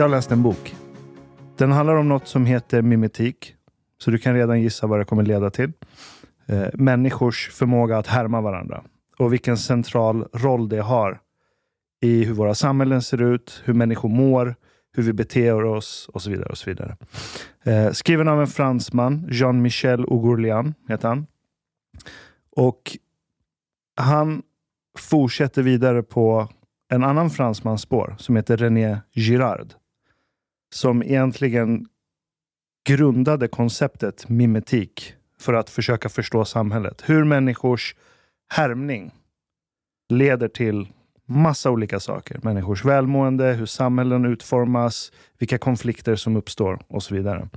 Jag har läst en bok. Den handlar om något som heter mimetik. Så du kan redan gissa vad det kommer leda till. Eh, människors förmåga att härma varandra. Och vilken central roll det har i hur våra samhällen ser ut, hur människor mår, hur vi beter oss och så vidare. och så vidare. Eh, skriven av en fransman, Jean-Michel Ougourlian heter han. Och han fortsätter vidare på en annan fransmans spår som heter René Girard. Som egentligen grundade konceptet mimetik för att försöka förstå samhället. Hur människors härmning leder till massa olika saker. Människors välmående, hur samhällen utformas, vilka konflikter som uppstår och så vidare.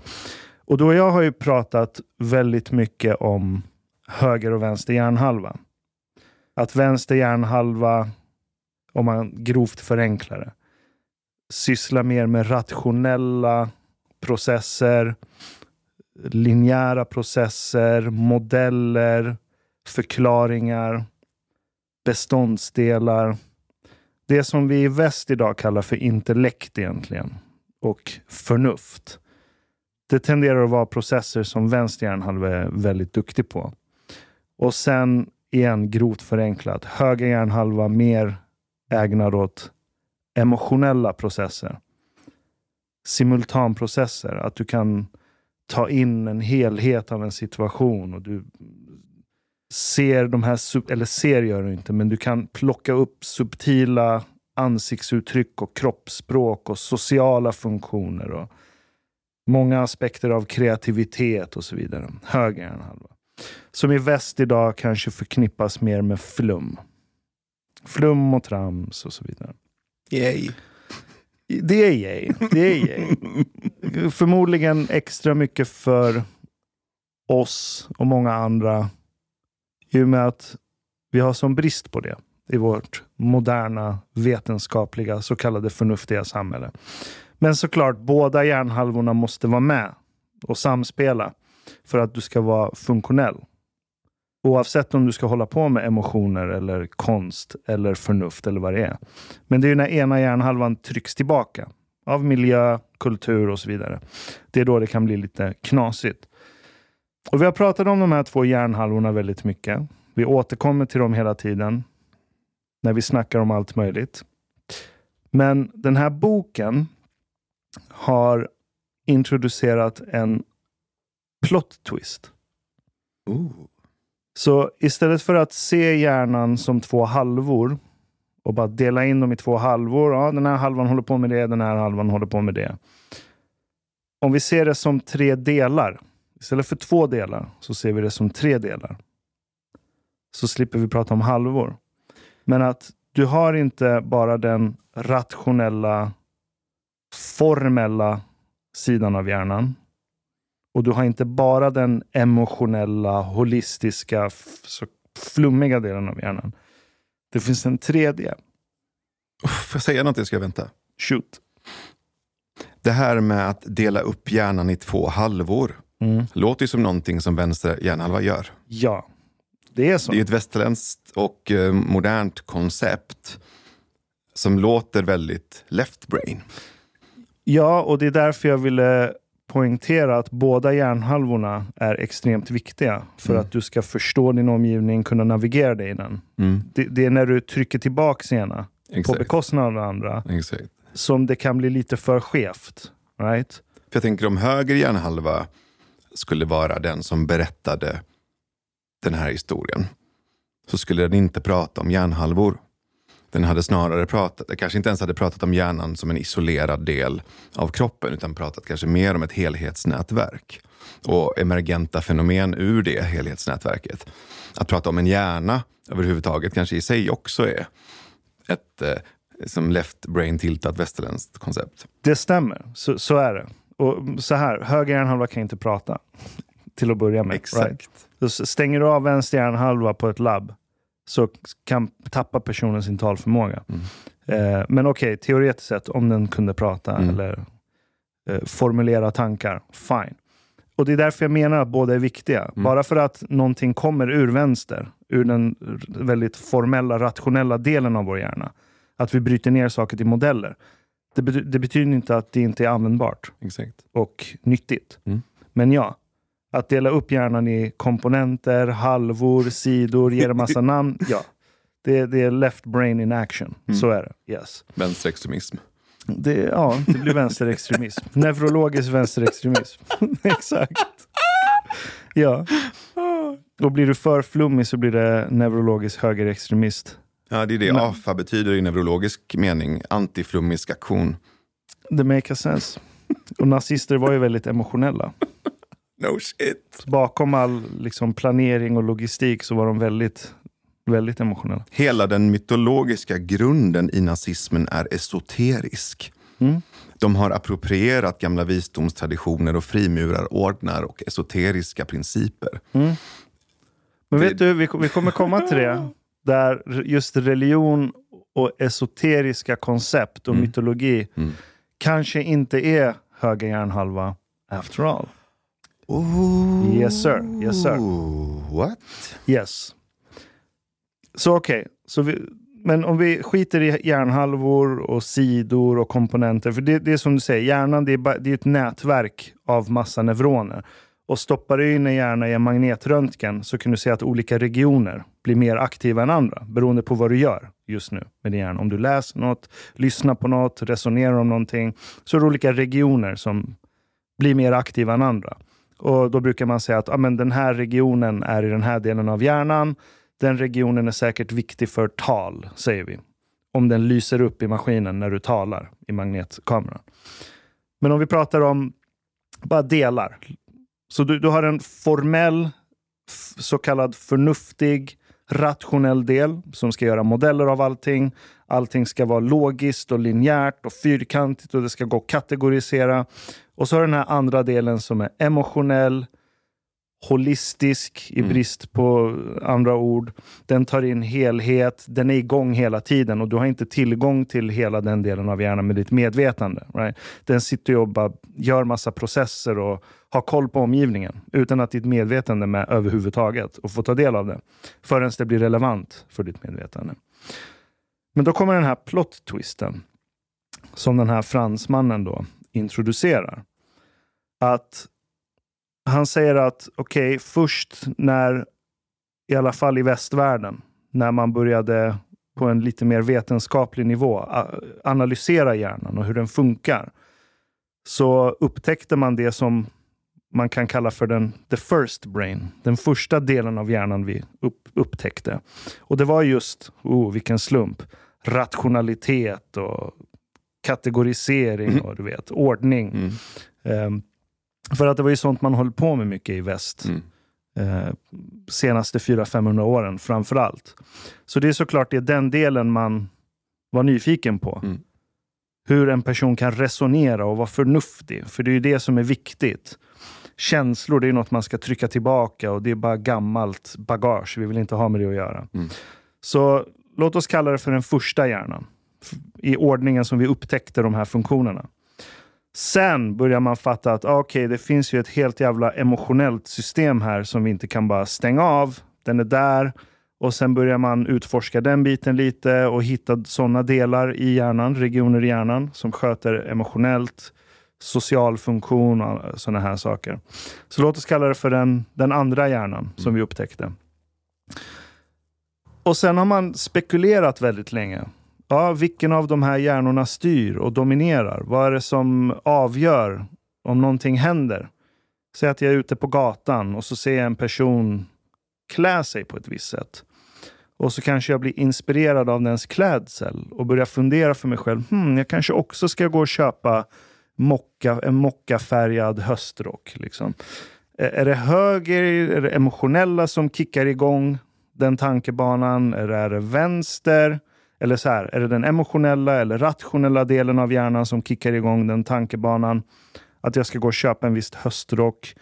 Och då jag har ju pratat väldigt mycket om höger och vänster hjärnhalva. Att vänster hjärnhalva, om man grovt förenklar det, sysslar mer med rationella processer, linjära processer, modeller, förklaringar, beståndsdelar. Det som vi i väst idag kallar för intellekt egentligen och förnuft. Det tenderar att vara processer som vänster hjärnhalva är väldigt duktig på. Och sen igen grovt förenklat, höger hjärnhalva mer ägnad åt emotionella processer. Simultanprocesser, att du kan ta in en helhet av en situation och du ser de här, eller ser gör du inte, men du kan plocka upp subtila ansiktsuttryck och kroppsspråk och sociala funktioner och många aspekter av kreativitet och så vidare. Höger hjärnhalva. Som i väst idag kanske förknippas mer med flum. Flum och trams och så vidare. Yay. Det är yay. Det är yay. Förmodligen extra mycket för oss och många andra i och med att vi har sån brist på det i vårt moderna, vetenskapliga, så kallade förnuftiga samhälle. Men såklart, båda hjärnhalvorna måste vara med och samspela för att du ska vara funktionell. Oavsett om du ska hålla på med emotioner eller konst eller förnuft eller vad det är. Men det är när ena hjärnhalvan trycks tillbaka av miljö, kultur och så vidare. Det är då det kan bli lite knasigt. Och Vi har pratat om de här två hjärnhalvorna väldigt mycket. Vi återkommer till dem hela tiden när vi snackar om allt möjligt. Men den här boken har introducerat en plot twist. Ooh. Så istället för att se hjärnan som två halvor och bara dela in dem i två halvor. Ja, den här halvan håller på med det, den här halvan håller på med det. Om vi ser det som tre delar, istället för två delar, så ser vi det som tre delar. Så slipper vi prata om halvor. Men att du har inte bara den rationella, formella sidan av hjärnan. Och du har inte bara den emotionella, holistiska, så flummiga delen av hjärnan. Det finns en tredje. Får jag säga någonting? Ska jag vänta? Shoot. Det här med att dela upp hjärnan i två halvor. Mm. Låter ju som någonting som vänster hjärnhalva gör. Ja, det är så. Det är ett västerländskt och eh, modernt koncept som låter väldigt left brain. Ja, och det är därför jag ville poängtera att båda hjärnhalvorna är extremt viktiga för Mm. att du ska förstå din omgivning, kunna navigera dig i den. Mm. Det, det är när du trycker tillbaka ena på Exakt. bekostnad av den andra Exakt. som det kan bli lite för skevt. Right? För jag tänker om höger hjärnhalva skulle vara den som berättade den här historien så skulle den inte prata om hjärnhalvor. Den hade snarare pratat, kanske inte ens hade pratat om hjärnan som en isolerad del av kroppen utan pratat kanske mer om ett helhetsnätverk och emergenta fenomen ur det helhetsnätverket. Att prata om en hjärna överhuvudtaget kanske i sig också är ett eh, som left brain tiltat västerländskt koncept. Det stämmer, så, så är det. Och så här, höger hjärnhalva kan inte prata till att börja med. Exakt. Right? Så stänger du av vänster hjärnhalva på ett labb så kan tappa personen sin talförmåga. Eh, men okej, teoretiskt sett, om den kunde prata Mm. eller eh, formulera tankar, fine. Och det är därför jag menar att båda är viktiga. Bara för att någonting kommer ur vänster, ur den väldigt formella, rationella delen av vår hjärna, att vi bryter ner saker till modeller, Det, bety det betyder inte att det inte är användbart Exakt. och nyttigt. Mm. Men ja, att dela upp hjärnan i komponenter, halvor, sidor, ge det massa namn. Ja, det, det är left brain in action. Mm. Så är det. Yes. Vänsterextremism. Det, ja, det blir vänsterextremism. Neurologisk vänsterextremism. Exakt. Ja. Och blir du för flummig så blir det neurologisk högerextremist. Ja, det är det Men- AFA betyder i neurologisk mening. Antiflummisk aktion. Det makes sense. Och nazister var ju väldigt emotionella. No shit. Bakom all liksom, planering och logistik så var de väldigt, väldigt emotionella. Hela den mytologiska grunden i nazismen är esoterisk. Mm. De har approprierat gamla visdomstraditioner och frimurarordnar och esoteriska principer. Men Det- vet du, vi, vi kommer komma till det. Där just religion och esoteriska koncept och Mm. mytologi Mm. kanske inte är höga hjärnhalva after all. Oh. Yes, sir. Yes, sir. What? Yes. Så okej, så vi, men om vi skiter i hjärnhalvor och sidor och komponenter. För det, det är som du säger, hjärnan det är, det är ett nätverk av massa neuroner. Och stoppar du in en hjärna i en magnetröntgen så kan du se att olika regioner blir mer aktiva än andra. Beroende på vad du gör just nu med din hjärna. Om du läser något, lyssnar på något, resonerar om någonting. Så är det olika regioner som blir mer aktiva än andra. Och Då brukar man säga att ah, men den här regionen är i den här delen av hjärnan. Den regionen är säkert viktig för tal, säger vi. Om den lyser upp i maskinen när du talar i magnetkameran. Men om vi pratar om bara delar. Så du, du har en formell, så kallad förnuftig, rationell del som ska göra modeller av allting. Allting ska vara logiskt och linjärt och fyrkantigt och det ska gå att kategorisera. Och så har den här andra delen som är emotionell, holistisk i Mm. brist på andra ord. Den tar in helhet, den är igång hela tiden och du har inte tillgång till hela den delen av hjärnan med ditt medvetande. Right? Den sitter och bara gör massa processer och har koll på omgivningen utan att ditt medvetande är med överhuvudtaget och får ta del av det förrän det blir relevant för ditt medvetande. Men då kommer den här plot-twisten som den här fransmannen då introducerar. Att han säger att okej, först när, i alla fall i västvärlden, när man började på en lite mer vetenskaplig nivå analysera hjärnan och hur den funkar, så upptäckte man det som man kan kalla för den the first brain. Den första delen av hjärnan vi upp, upptäckte. Och det var just, oh vilken slump, rationalitet och kategorisering och du vet, ordning. Mm. Ehm, för att det var ju sånt man höll på med mycket i väst. Mm. Eh, senaste 400-500 åren framför allt. Så det är såklart det är den delen man var nyfiken på. Mm. Hur en person kan resonera och vara förnuftig. För det är ju det som är viktigt. Känslor, det är något man ska trycka tillbaka och det är bara gammalt bagage. Vi vill inte ha med det att göra. Mm. Så låt oss kalla det för den första hjärnan. I ordningen som vi upptäckte de här funktionerna. Sen börjar man fatta att ah, okej, det finns ju ett helt jävla emotionellt system här som vi inte kan bara stänga av. Den är där. Och sen börjar man utforska den biten lite och hitta sådana delar i hjärnan, regioner i hjärnan som sköter emotionellt, social funktion och sådana här saker. Så låt oss kalla det för den, den andra hjärnan som vi upptäckte. Och sen har man spekulerat väldigt länge. Ja, vilken av de här hjärnorna styr och dominerar? Vad är det som avgör om någonting händer? Säg att jag är ute på gatan och så ser jag en person klä sig på ett visst sätt. Och så kanske jag blir inspirerad av dens klädsel och börjar fundera för mig själv. Hmm, jag kanske också ska gå och köpa mocka, en mockafärgad höstrock. Liksom. Är är det höger, är det emotionella som kickar igång den tankebanan? Eller är det vänster? Eller så här, är det den emotionella eller rationella delen av hjärnan som kickar igång den tankebanan? Att jag ska gå och köpa en viss höstrock.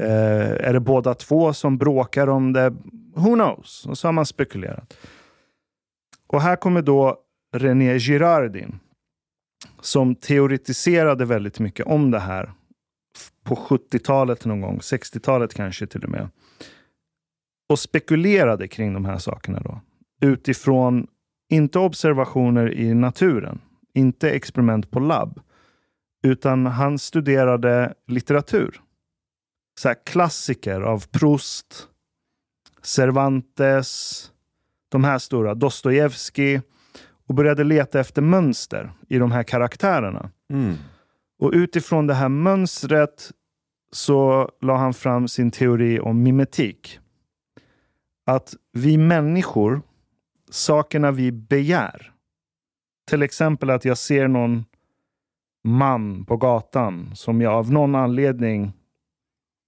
Eh, är det båda två som bråkar om det? Who knows? Och så har man spekulerat. Och här kommer då René Girardin som teoretiserade väldigt mycket om det här på 70-talet någon gång, 60-talet kanske till och med. Och spekulerade kring de här sakerna då. Utifrån, inte observationer i naturen, inte experiment på labb. Utan han studerade litteratur. Så klassiker av Proust, Cervantes, de här stora, Dostojevskij och började leta efter mönster i de här karaktärerna. Mm. Och utifrån det här mönstret så la han fram sin teori om mimetik. Att vi människor, sakerna vi begär, till exempel att jag ser någon man på gatan som jag av någon anledning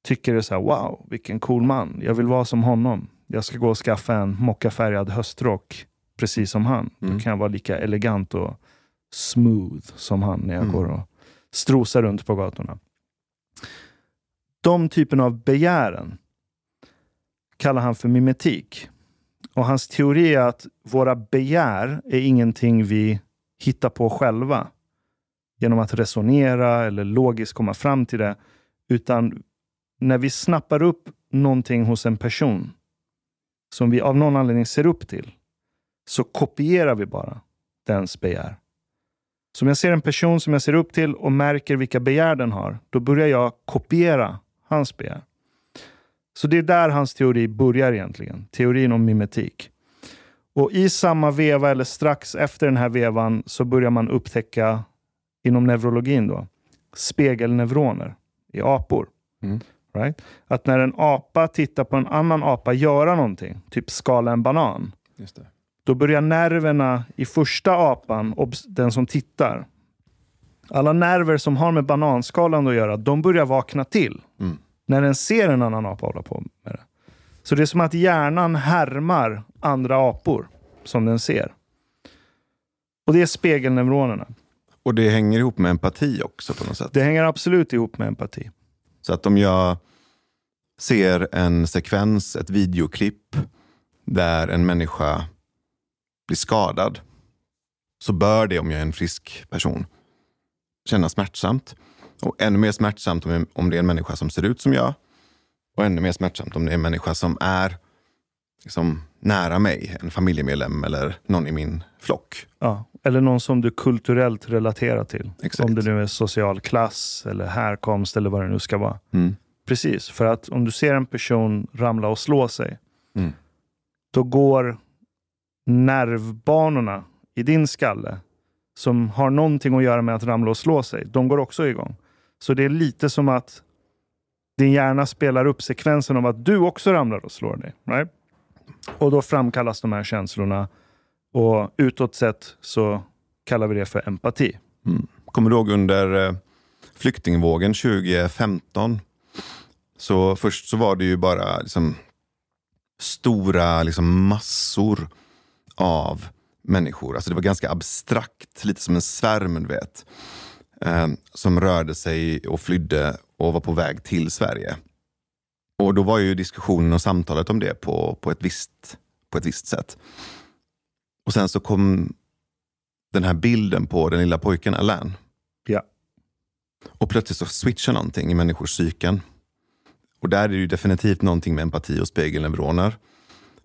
tycker är så här, wow, vilken cool man. Jag vill vara som honom. Jag ska gå och skaffa en mockafärgad höstrock precis som han. Mm. Då kan jag vara lika elegant och smooth som han när jag Mm. går och strosar runt på gatorna. De typen av begären kallar han för mimetik. Och hans teori är att våra begär är ingenting vi hittar på själva genom att resonera eller logiskt komma fram till det. Utan när vi snappar upp någonting hos en person som vi av någon anledning ser upp till, så kopierar vi bara dens begär. Så om jag ser en person som jag ser upp till och märker vilka begär den har, då börjar jag kopiera hans begär. Så det är där hans teori börjar egentligen. Teorin om mimetik. Och i samma veva, eller strax efter den här vevan, så börjar man upptäcka inom neurologin då, spegelneuroner i apor. Mm. Right? Att när en apa tittar på en annan apa göra någonting, typ skala en banan, då börjar nerverna i första apan, den som tittar, alla nerver som har med bananskalan att göra, de börjar vakna till. När den ser en annan apa hålla på med det. Så det är som att hjärnan härmar andra apor som den ser. Och det är spegelneuronerna. Och det hänger ihop med empati också på något sätt. Det hänger absolut ihop med empati. Så att om jag ser en sekvens, ett videoklipp där en människa blir skadad så bör det, om jag är en frisk person, kännas smärtsamt. Och ännu mer smärtsamt om, om det är en människa som ser ut som jag. Och ännu mer smärtsamt om det är en människa som är liksom, nära mig, en familjemedlem eller någon i min flock. Ja. Eller någon som du kulturellt relaterar till. Exakt. Om det nu är social klass eller härkomst eller vad det nu ska vara. Mm. Precis, för att om du ser en person ramla och slå sig, Mm. då går nervbanorna i din skalle som har någonting att göra med att ramla och slå sig, de går också igång. Så det är lite som att din hjärna spelar upp sekvensen av att du också ramlar och slår dig. Right? Och då framkallas de här känslorna och utåt sett så kallar vi det för empati. Mm. Kommer du ihåg under eh, flyktingvågen 2015? Så först så var det ju bara liksom, stora liksom, massor av människor. Alltså det var ganska abstrakt, lite som en svärm, du vet. Eh, som rörde sig och flydde och var på väg till Sverige. Och då var ju diskussionen och samtalet om det på, på, ett, visst, på ett visst sätt. Och sen så kom den här bilden på den lilla pojken Alain. Ja. Och plötsligt så switchar någonting i människors psyken. Och där är det ju definitivt någonting med empati och spegelneuroner.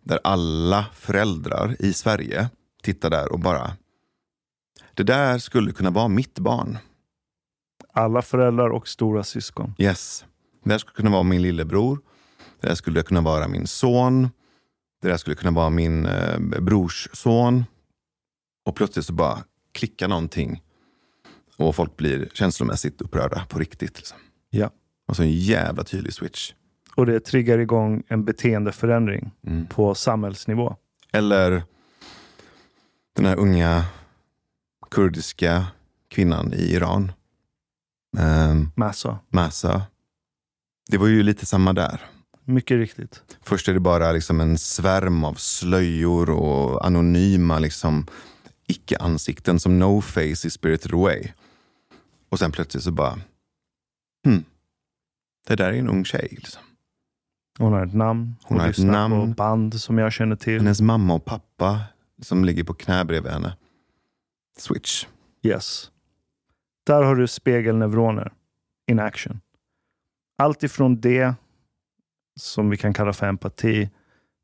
Där alla föräldrar i Sverige tittar där och bara, det där skulle kunna vara mitt barn. Alla föräldrar och stora syskon. Yes. Det där skulle kunna vara min lillebror. Det där skulle kunna vara min son. Det där skulle kunna vara min eh, brors son. Och plötsligt så bara klickar någonting. Och folk blir känslomässigt upprörda på riktigt. Liksom. Ja. Och så en jävla tydlig switch. Och det triggar igång en beteendeförändring Mm. på samhällsnivå. Eller den här unga kurdiska kvinnan i Iran. Um, Massa. Massa. Det var ju lite samma där. Mycket riktigt. Först är det bara liksom en svärm av slöjor och anonyma liksom icke-ansikten som no face i Spirited Away. Och sen plötsligt så bara, hmm, det där är en ung tjej. Liksom. Hon har ett namn. Hon har ett lyssnar på namn. band som jag känner till. Hennes mamma och pappa som ligger på knä bredvid henne. Switch. Yes. Där har du spegelneuroner in action. Allt ifrån det som vi kan kalla för empati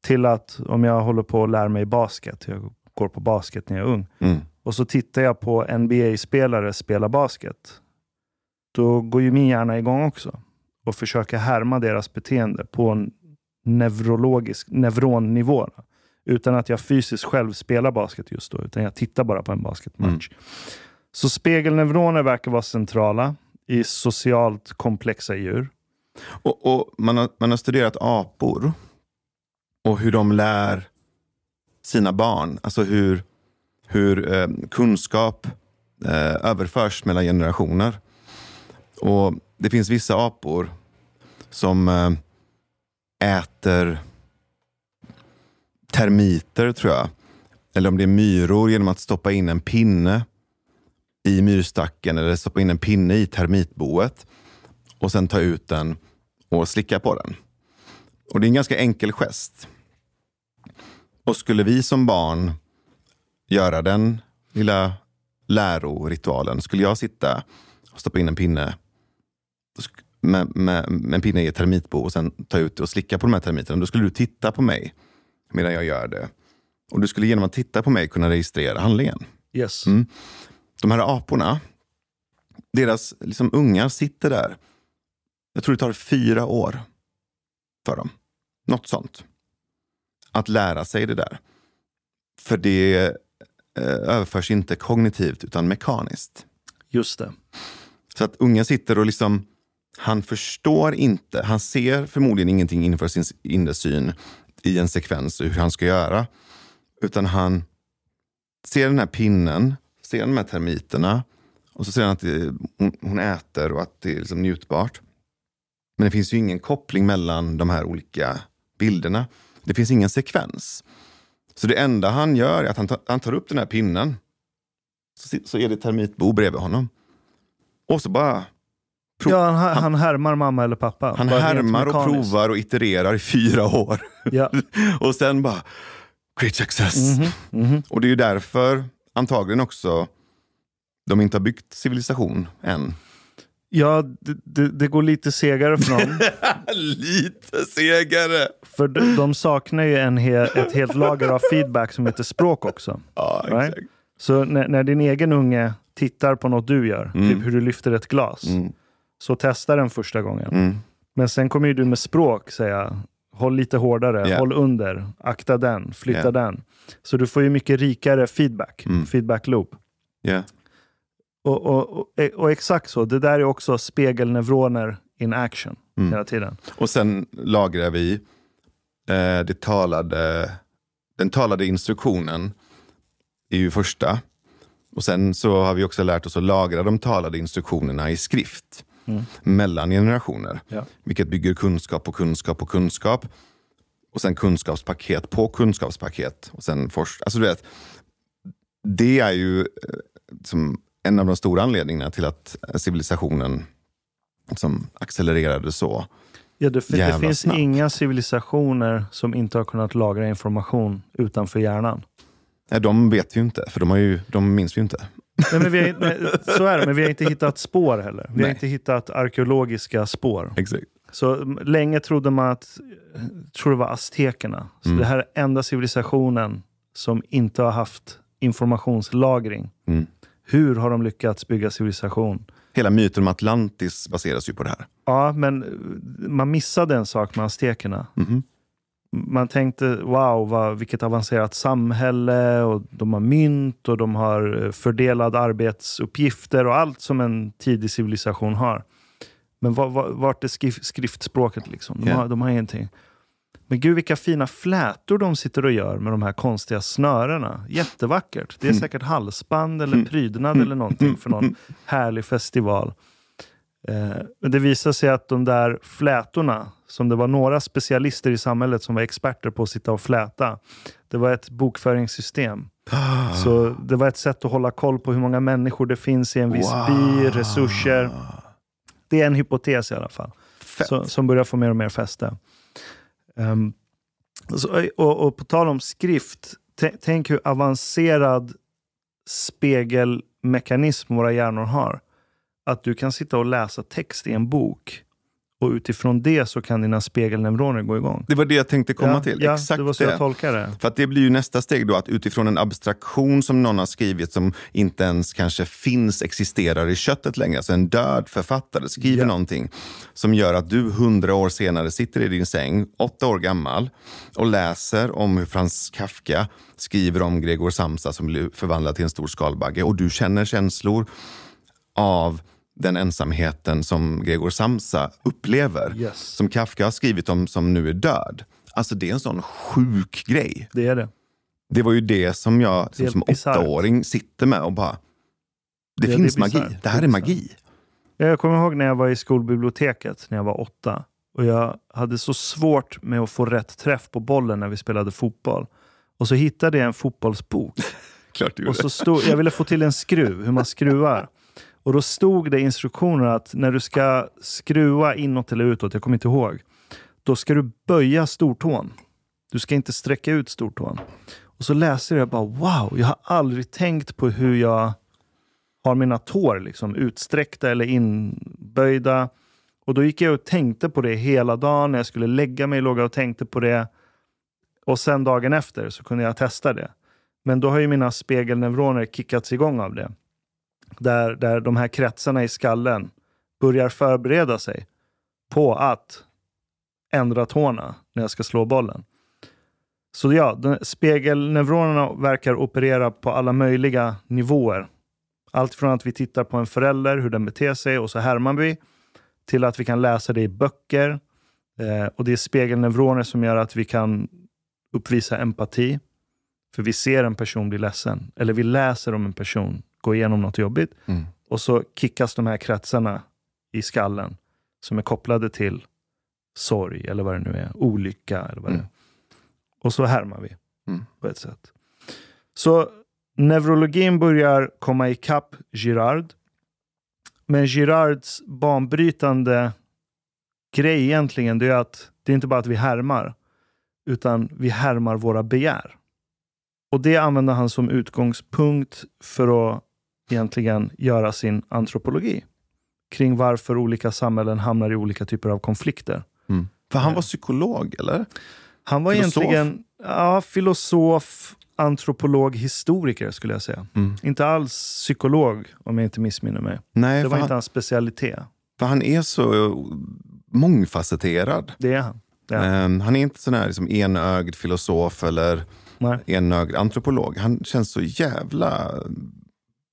till att om jag håller på att lära mig basket, jag går på basket när jag är ung, Mm. och så tittar jag på NBA-spelare spela basket, då går ju min hjärna igång också och försöker härma deras beteende på en neurologisk neuronnivå. Utan att jag fysiskt själv spelar basket just då, utan jag tittar bara på en basketmatch. Mm. Så spegelneuroner verkar vara centrala i socialt komplexa djur. Och, och man, har, man har studerat apor och hur de lär sina barn. Alltså hur, hur eh, kunskap eh, överförs mellan generationer. Och Det finns vissa apor som eh, äter termiter, tror jag. Eller om det är myror, genom att stoppa in en pinne i myrstacken eller stoppa in en pinne i termitboet och sen ta ut den och slicka på den. Och Det är en ganska enkel gest. Och skulle vi som barn göra den lilla läroritualen, skulle jag sitta och stoppa in en pinne med, med, med en pinne i ett termitbo och sen ta ut det och slicka på de här termiterna, då skulle du titta på mig medan jag gör det. Och du skulle genom att titta på mig kunna registrera handlingen. Yes. Mm. De här aporna, deras liksom, ungar sitter där. Jag tror det tar fyra år för dem. Något sånt. Att lära sig det där. För det eh, överförs inte kognitivt utan mekaniskt. Just det. Så att ungen sitter och liksom, han förstår inte, han ser förmodligen ingenting inför sin inre syn i en sekvens hur han ska göra. Utan han ser den här pinnen, ser de här termiterna och så ser han att det, hon, äter och att det är liksom njutbart. Men det finns ju ingen koppling mellan de här olika bilderna. Det finns ingen sekvens. Så det enda han gör är att han tar, han tar upp den här pinnen. Så, så är det termitbo bredvid honom. Och så bara... ja, han, han härmar mamma eller pappa. Han härmar och provar och itererar i fyra år. Ja. och sen bara, great success. Mm -hmm, mm -hmm. Och det är ju därför antagligen också de inte har byggt civilisation än. Ja, det, det, det, går lite segare för dem. lite segare! För de, de saknar ju en he, ett helt lager av feedback som heter språk också. Ja, right? exakt. Så när, när, din egen unge tittar på något du gör, mm. typ hur du lyfter ett glas, mm. så testa den första gången. Mm. Men sen kommer ju du med språk säga, håll lite hårdare, yeah. håll under, akta den, flytta yeah. den. Så du får ju mycket rikare feedback, mm. feedback loop. Yeah. Och, och, och, och, exakt så, det där är också spegelneuroner in action mm. hela tiden. Och sen lagrar vi eh, det talade, den talade instruktionen är ju första. Och sen så har vi också lärt oss att lagra de talade instruktionerna i skrift. Mm. mellan generationer. Ja. Vilket bygger kunskap på kunskap på kunskap. Och sen kunskapspaket på kunskapspaket. Och sen forsk alltså, du vet, det är ju eh, som en av de stora anledningarna till att civilisationen som accelererade så Ja, det, det finns snabbt. inga civilisationer som inte har kunnat lagra information utanför hjärnan. Nej, de vet vi ju inte, för de, har ju, de minns vi ju inte. Nej, men vi har, nej, så är det, men vi har inte hittat spår heller. Vi nej. har inte hittat arkeologiska spår. Exakt. Så länge trodde man att, tror det var aztekerna. Så mm. det här är enda civilisationen som inte har haft informationslagring. Mm. Hur har de lyckats bygga civilisation? Hela myten om Atlantis baseras ju på det här. Ja, men man missade en sak med aztekerna. Mm man tänkte wow, vad, vilket avancerat samhälle och de har mynt och de har eh, fördelade arbetsuppgifter och allt som en tidig civilisation har. Men var, var, vart är skrif, skriftspråket liksom? De, yeah. har, de har ingenting. Men gud vilka fina flätor de sitter och gör med de här konstiga snörena. Jättevackert. Det är mm. säkert halsband eller mm. prydnad mm. eller någonting för någon härlig festival. Eh, men det visar sig att de där flätorna, som det var några specialister i samhället som var experter på att sitta och fläta, det var ett bokföringssystem. Ah. Så det var ett sätt att hålla koll på hur många människor det finns i en viss wow. by, resurser. Det är en hypotes i alla fall, så, som börjar få mer och mer fäste. Um, så, och, och, på tal om skrift, tänk hur avancerad spegelmekanism våra hjärnor har att du kan sitta och läsa text i en bok Och utifrån det så kan dina spegelneuroner gå igång. Det var det jag tänkte komma ja, till. Ja, Exakt det var så det. jag tolkade det. För att det blir ju nästa steg då, att utifrån en abstraktion som någon har skrivit som inte ens kanske finns, existerar i köttet längre. Alltså en död författare skriver Ja. någonting som gör att du hundra år senare sitter i din säng, åtta år gammal, och läser om hur Frans Kafka skriver om Gregor Samsa som blir förvandlad till en stor skalbagge. Och du känner känslor av den ensamheten som Gregor Samsa upplever. Yes. Som Kafka har skrivit om som nu är död. Alltså det är en sån sjuk grej. Det är det. Det var ju det som jag Det som, bisarrt. åttaåring sitter med och bara... Det Ja, finns det magi. Det här Det är är magi. Jag kommer ihåg när jag var i skolbiblioteket när jag var åtta. Och jag hade så svårt med att få rätt träff på bollen när vi spelade fotboll. Och så hittade jag en fotbollsbok. Klart du Och så stod, jag ville få till en skruv, hur man skruvar. Och då stod det i instruktionerna att när du ska skruva inåt eller utåt, jag kommer inte ihåg. Då ska du böja stortån. Du ska inte sträcka ut stortån. Och så läste jag bara wow, jag har aldrig tänkt på hur jag har mina tår liksom utsträckta eller inböjda. Och då gick jag och tänkte på det hela dagen. När jag skulle lägga mig låg jag och tänkte på det. Och sen dagen efter så kunde jag testa det. Men då har ju mina spegelneuroner kickats igång av det. Där, där de här kretsarna i skallen börjar förbereda sig på att ändra tårna när jag ska slå bollen. Så ja, spegelneuronerna verkar operera på alla möjliga nivåer. Allt från att vi tittar på en förälder, hur den beter sig och så härmar vi, till att vi kan läsa det i böcker. Eh, och det är spegelneuroner som gör att vi kan uppvisa empati. För vi ser en person bli ledsen. Eller vi läser om en person gå igenom något jobbigt. Mm. Och så kickas de här kretsarna i skallen som är kopplade till sorg eller vad det nu är. Olycka eller vad det Mm. är. Och så härmar vi Mm. på ett sätt. Så neurologin börjar komma ikapp Girard. Men Girards banbrytande grej egentligen, det är att det är inte bara att vi härmar, utan vi härmar våra begär. Och det använder han som utgångspunkt för att egentligen göra sin antropologi kring varför olika samhällen hamnar i olika typer av konflikter. Mm. För han var psykolog, eller? Han var Filosof? egentligen ja, filosof, antropolog, historiker skulle jag säga. Mm. Inte alls psykolog om jag inte missminner mig. Nej, Det var han, inte hans specialitet. för han är så mångfacetterad. Det är han. Det är han. Ehm, han är inte sån här liksom enögd filosof eller Nej. enögd antropolog. Han känns så jävla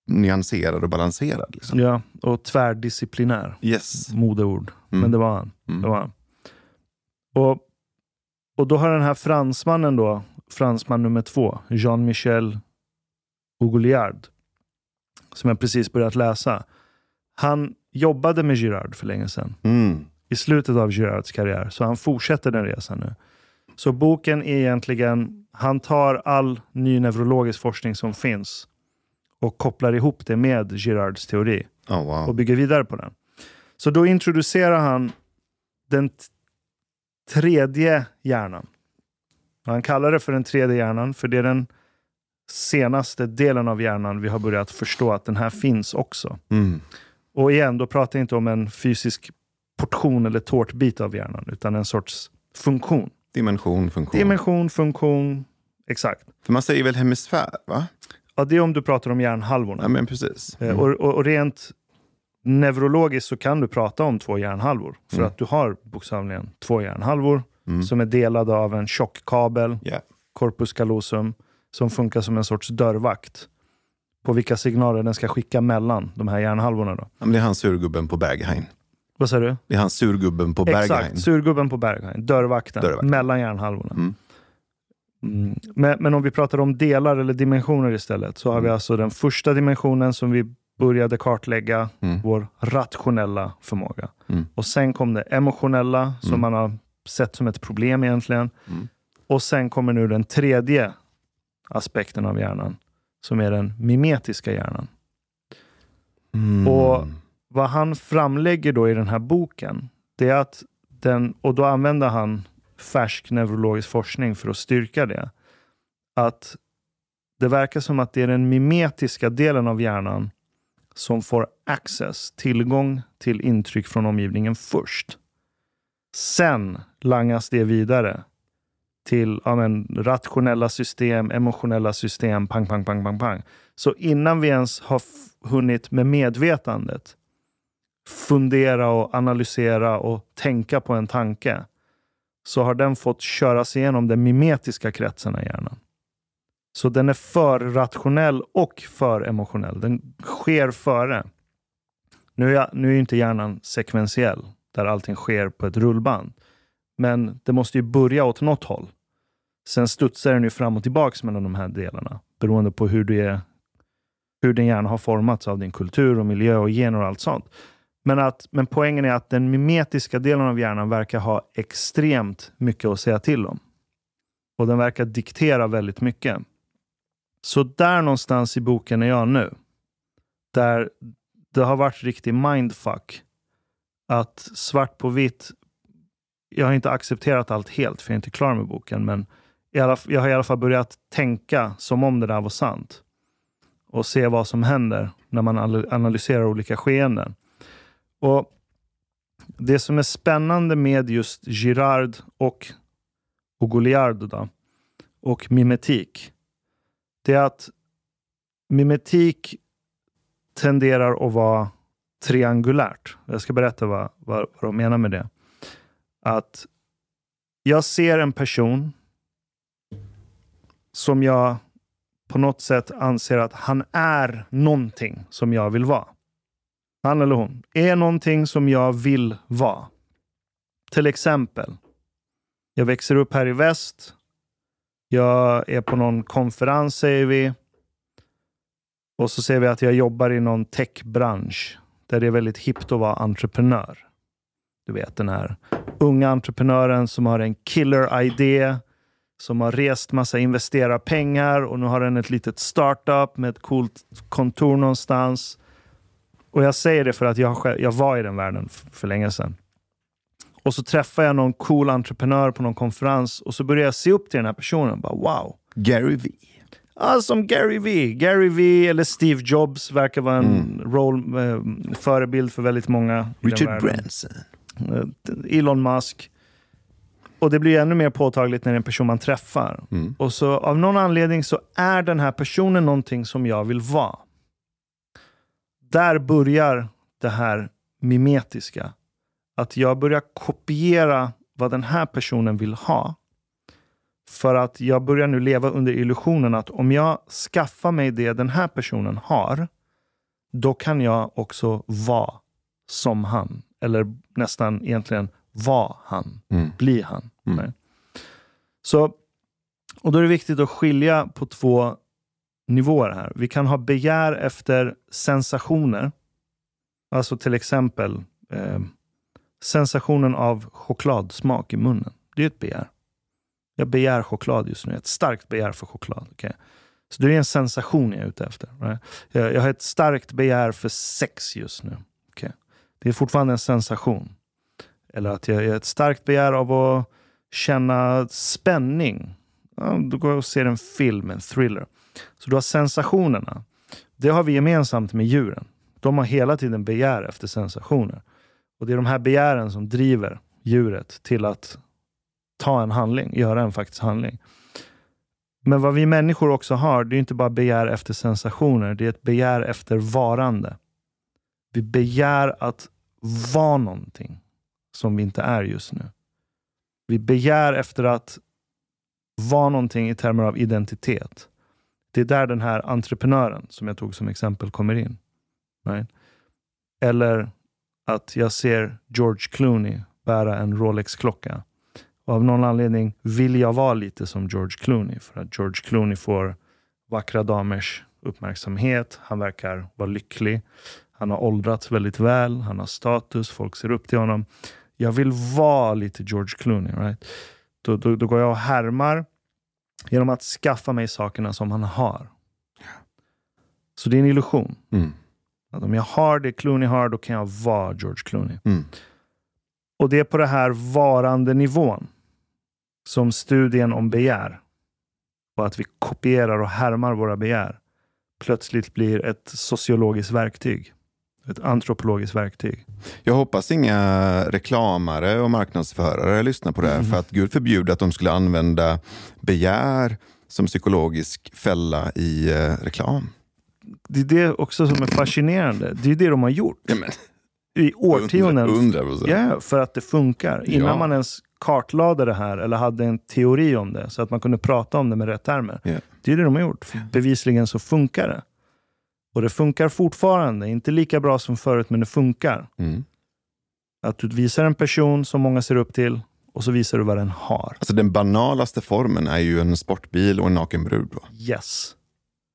nyanserad och balanserad. Liksom. Ja, och tvärdisciplinär. Yes. Modeord. Mm. Men det var han. Mm. Det var han. Och, och då har den här fransmannen då, fransman nummer två, Jean-Michel Ougoliard, som jag precis börjat läsa. Han jobbade med Girard för länge sedan, Mm. i slutet av Girards karriär, så han fortsätter den resan nu. Så boken är egentligen, han tar all ny neurologisk forskning som finns och kopplar ihop det med Girards teori Oh, wow. och bygger vidare på den. Så då introducerar han den tredje hjärnan. Han kallar det för den tredje hjärnan, för det är den senaste delen av hjärnan vi har börjat förstå att den här finns också. Mm. Och igen, då pratar jag inte om en fysisk portion eller tårtbit av hjärnan, utan en sorts funktion. Dimension, funktion. Dimension, funktion, exakt. För man säger väl hemisfär, va? Ja, det är om du pratar om hjärnhalvorna. Ja, men precis. Eh, Mm. Och, och, och rent neurologiskt så kan du prata om två hjärnhalvor. För Mm. att du har bokstavligen två hjärnhalvor Mm. som är delade av en tjock kabel, Ja. corpus callosum, som funkar som en sorts dörrvakt. På vilka signaler den ska skicka mellan de här hjärnhalvorna. Då. Ja, men det är han surgubben på Berghain. Vad sa du? Det är han surgubben på Berghain. Exakt, surgubben på Berghain. Dörrvakten, Dörrvakten. mellan hjärnhalvorna. Mm. Mm. Men, men om vi pratar om delar eller dimensioner istället, så har vi Mm. alltså den första dimensionen som vi började kartlägga, Mm. vår rationella förmåga. Mm. Och sen kom det emotionella, som Mm. man har sett som ett problem egentligen. Mm. Och sen kommer nu den tredje aspekten av hjärnan, som är den mimetiska hjärnan. Och vad han framlägger då i den här boken, det är att den, och då använder han färsk neurologisk forskning för att styrka det, att det verkar som att det är den mimetiska delen av hjärnan som får access, tillgång till intryck från omgivningen först. Sen langas det vidare till ja, men, rationella system, emotionella system, pang, pang, pang, pang, pang. Så innan vi ens har hunnit med medvetandet fundera och analysera och tänka på en tanke, så har den fått köras igenom den mimetiska kretsen i hjärnan. Så den är för rationell och för emotionell. Den sker före. Nu är, jag, nu är inte hjärnan sekventiell, där allting sker på ett rullband. Men det måste ju börja åt något håll. Sen studsar den ju fram och tillbaka mellan de här delarna, beroende på hur, du är, hur din hjärna har formats av din kultur och miljö och gener och allt sånt. Men, att, men poängen är att den mimetiska delen av hjärnan verkar ha extremt mycket att säga till om. Och den verkar diktera väldigt mycket. Så där någonstans i boken är jag nu. Där det har varit riktig mindfuck. Att svart på vitt, jag har inte accepterat allt helt, för jag är inte klar med boken, men jag har i alla fall börjat tänka som om det där var sant. Och se vad som händer när man analyserar olika skeenden. Och Det som är spännande med just Girard och, och Goliard då, och mimetik, det är att mimetik tenderar att vara triangulärt. Jag ska berätta vad, vad, vad de menar med det. Att jag ser en person som jag på något sätt anser att han är någonting som jag vill vara. Han eller hon är någonting som jag vill vara. Till exempel, jag växer upp här i väst. Jag är på någon konferens, säger vi. Och så ser vi att jag jobbar i någon techbransch där det är väldigt hippt att vara entreprenör. Du vet den här unga entreprenören som har en killer-idé, som har rest massa investerarpengar och nu har den ett litet startup med ett coolt kontor någonstans. Och jag säger det för att jag, själv, jag var i den världen för länge sedan. Och så träffar jag någon cool entreprenör på någon konferens och så börjar jag se upp till den här personen. Bara, wow! Gary V. Ja, som Gary V. Gary V eller Steve Jobs verkar vara en mm. role, eh, förebild för väldigt många. Richard Branson. Eh, Elon Musk. Och det blir ännu mer påtagligt när det är en person man träffar. Mm. Och så av någon anledning så är den här personen någonting som jag vill vara. Där börjar det här mimetiska. Att jag börjar kopiera vad den här personen vill ha för att jag börjar nu leva under illusionen att om jag skaffar mig det den här personen har, då kan jag också vara som han. Eller nästan egentligen vara han, mm. bli han. Mm. Så, och då är det viktigt att skilja på två nivåer här. Vi kan ha begär efter sensationer. Alltså till exempel eh, sensationen av chokladsmak i munnen. Det är ett begär. Jag begär choklad just nu. Ett starkt begär för choklad. Okay? Så det är en sensation jag är ute efter. Right? Jag, jag, har ett starkt begär för sex just nu. Okay? Det är fortfarande en sensation. Eller att jag har ett starkt begär av att känna spänning. Ja, då går jag och ser en film, en thriller. Så du har sensationerna. Det har vi gemensamt med djuren. De har hela tiden begär efter sensationer. Och Det är de här begären som driver djuret till att ta en handling, göra en faktisk handling. Men vad vi människor också har, det är inte bara begär efter sensationer, det är ett begär efter varande. Vi begär att vara någonting som vi inte är just nu. Vi begär efter att vara någonting i termer av identitet. Det är där den här entreprenören, som jag tog som exempel, kommer in. Right? Eller att jag ser George Clooney bära en Rolex-klocka. Och av någon anledning vill jag vara lite som George Clooney. För att George Clooney får vackra damers uppmärksamhet. Han verkar vara lycklig. Han har åldrats väldigt väl. Han har status. Folk ser upp till honom. Jag vill vara lite George Clooney. Right? Då, då, då går jag och härmar genom att skaffa mig sakerna som han har. Så det är en illusion. Mm. Att om jag har det Clooney har, då kan jag vara George Clooney. Mm. Och det är på det här varande nivån som studien om begär och att vi kopierar och härmar våra begär plötsligt blir ett sociologiskt verktyg. Ett antropologiskt verktyg. Jag hoppas inga reklamare och marknadsförare lyssnar på det här. För att Gud förbjude att de skulle använda begär som psykologisk fälla i eh, reklam. Det är det också som är fascinerande. Det är det de har gjort Ja, men, i årtionden. Hundra procent. Ja, för att det funkar. Innan Ja. man ens kartlade det här eller hade en teori om det så att man kunde prata om det med rätt termer. Ja. Det är det de har gjort. Bevisligen så funkar det. Och det funkar fortfarande. Inte lika bra som förut, men det funkar. Mm. Att du visar en person som många ser upp till och så visar du vad den har. Alltså den banalaste formen är ju en sportbil och en naken brud. Yes,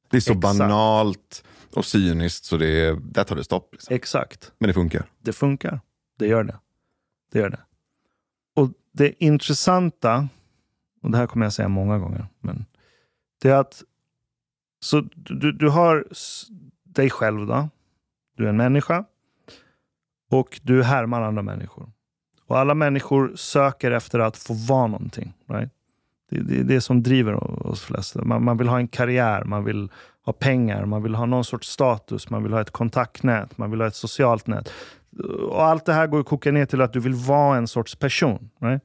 Det är så Exakt. banalt och cyniskt så det är, där tar det stopp. Liksom. exakt. Men det funkar. Det funkar. Det gör det. Det gör det. Och det intressanta, och det här kommer jag säga många gånger, men det är att så du, du har dig själv då. Du är en människa och du härmar andra människor. Och alla människor söker efter att få vara någonting. Right? Det, det är det som driver oss flesta. Man, man vill ha en karriär, man vill ha pengar, man vill ha någon sorts status, man vill ha ett kontaktnät, man vill ha ett socialt nät. Och allt det här går att koka ner till att du vill vara en sorts person. Right?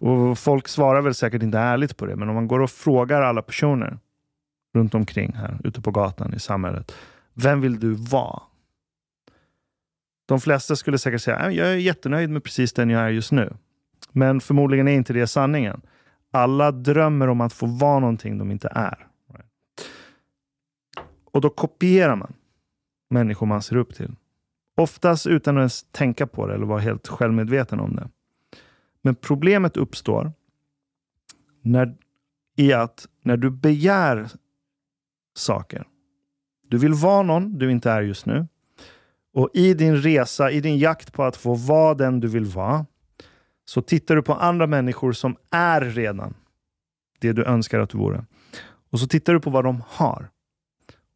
Och folk svarar väl säkert inte ärligt på det, men om man går och frågar alla personer runt omkring här, ute på gatan i samhället. Vem vill du vara? De flesta skulle säkert säga, äh, jag är jättenöjd med precis den jag är just nu. Men förmodligen är inte det sanningen. Alla drömmer om att få vara någonting de inte är. Och då kopierar man människor man ser upp till. Oftast utan att ens tänka på det eller vara helt självmedveten om det. Men problemet uppstår när, i att när du begär saker. Du vill vara någon du inte är just nu. Och i din resa, i din jakt på att få vara den du vill vara, så tittar du på andra människor som är redan det du önskar att du vore. Och så tittar du på vad de har.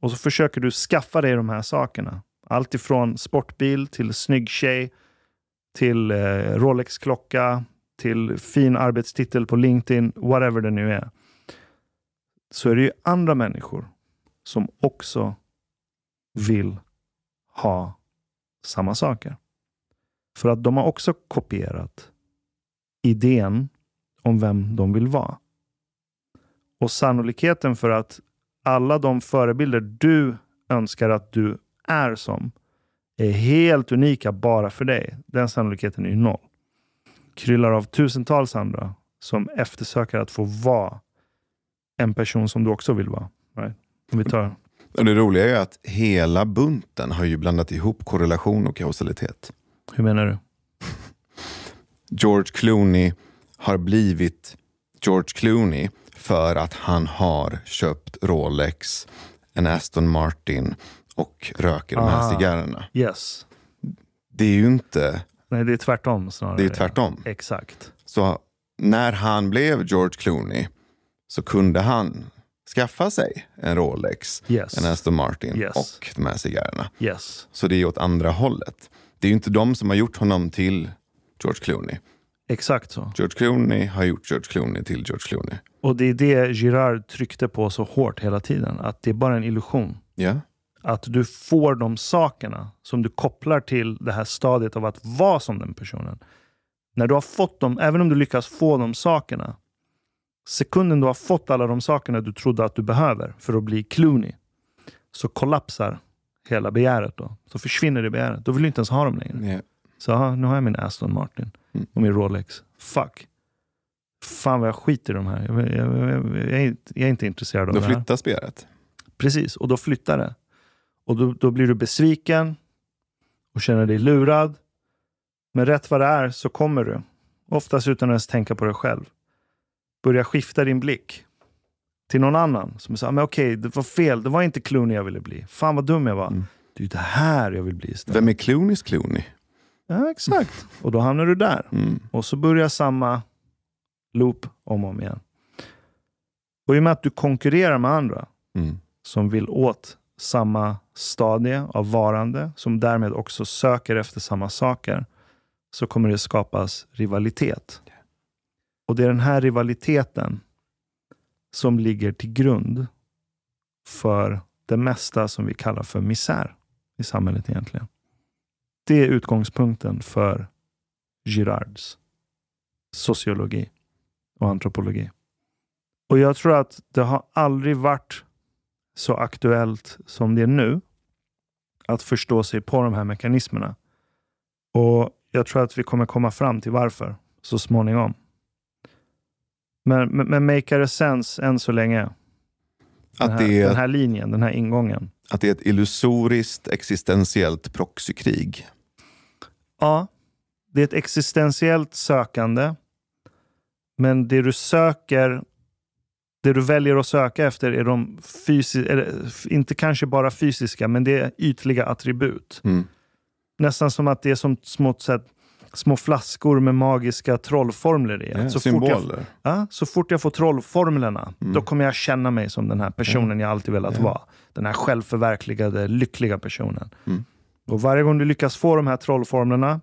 Och så försöker du skaffa dig de här sakerna. Allt ifrån sportbil till snygg tjej, till eh, Rolex-klocka, till fin arbetstitel på LinkedIn, whatever det nu är. Så är det ju andra människor som också vill ha samma saker. För att de har också kopierat idén om vem de vill vara. Och sannolikheten för att alla de förebilder du önskar att du är som är helt unika bara för dig. Den sannolikheten är ju noll. Kryllar av tusentals andra som eftersöker att få vara en person som du också vill vara. Right? Vi tar Och det roliga är att hela bunten har ju blandat ihop korrelation och kausalitet. Hur menar du? George Clooney har blivit George Clooney för att han har köpt Rolex, en Aston Martin och röker de här Ah. cigarrerna. Yes. Det är ju inte, Nej, det är tvärtom snarare. det är tvärtom. Exakt. Så när han blev George Clooney så kunde han skaffa sig en Rolex, Yes. en Aston Martin Yes. och de här cigarrerna. Yes. Så det är åt andra hållet. Det är ju inte de som har gjort honom till George Clooney. Exakt så. George Clooney har gjort George Clooney till George Clooney. Och det är det Girard tryckte på så hårt hela tiden. Att det är bara en illusion. Ja, Att du får de sakerna som du kopplar till det här stadiet av att vara som den personen. När du har fått dem, även om du lyckas få de sakerna. Sekunden du har fått alla de sakerna du trodde att du behöver för att bli Clooney. Så kollapsar hela begäret då. Så försvinner det begäret. Då vill du inte ens ha dem längre. ja. Så aha, nu har jag min Aston Martin Mm. och min Rolex. Fuck. Fan vad jag skiter i de här. Jag, jag, jag, jag, är, är inte intresserad av Då det här. flyttas begäret. Precis, och då flyttar det. Och då, då blir du besviken och känner dig lurad. Men rätt vad det är så kommer du, oftast utan att ens tänka på dig själv, börja skifta din blick till någon annan som säger, men okej, det var fel, det var inte Clooney jag ville bli. Fan vad dum jag var. Mm. Det är ju det här jag vill bli istället. Vem är Clooneys Clooney? Ja, exakt. Och då hamnar du där. Mm. Och så börjar samma loop om och om igen. Och i och med att du konkurrerar med andra Mm. som vill åt samma stadie av varande, som därmed också söker efter samma saker, så kommer det skapas rivalitet. Och det är den här rivaliteten som ligger till grund för det mesta som vi kallar för misär i samhället egentligen. Det är utgångspunkten för Girards sociologi och antropologi. Och jag tror att det har aldrig varit så aktuellt som det är nu att förstå sig på de här mekanismerna. Och jag tror att vi kommer komma fram till varför så småningom. Men, men, men make it sense än så länge. Att, Den här, det är, den här linjen, den här ingången. att det är ett illusoriskt existentiellt proxykrig. Ja, det är ett existentiellt sökande. Men det du söker, det du väljer att söka efter är de fysiska, inte kanske bara fysiska, men det är ytliga attribut. Mm. Nästan som att det är som små, så här, små flaskor med magiska trollformler i. Ja, så, fort jag, symboler. ja, så fort jag får trollformlerna, Mm. då kommer jag känna mig som den här personen jag alltid velat vara. Den här självförverkligade, lyckliga personen. Mm. Och varje gång du lyckas få de här trollformlerna,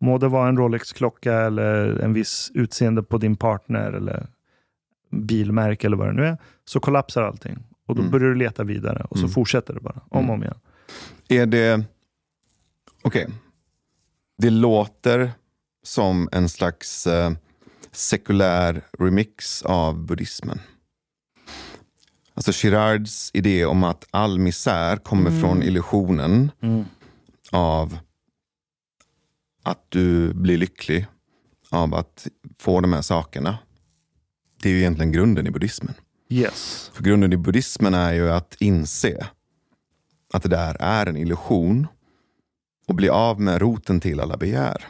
må det vara en Rolex-klocka eller en viss utseende på din partner eller bilmärke eller vad det nu är, så kollapsar allting. Och då Mm. börjar du leta vidare och så Mm. fortsätter det bara, om och om igen. Är det... Okej. Det låter som en slags eh, sekulär remix av buddhismen. Alltså Girards idé om att all misär kommer Mm. från illusionen Mm. av att du blir lycklig av att få de här sakerna. Det är ju egentligen grunden i buddhismen. Yes. För grunden i buddhismen är ju att inse att det där är en illusion och bli av med roten till alla begär.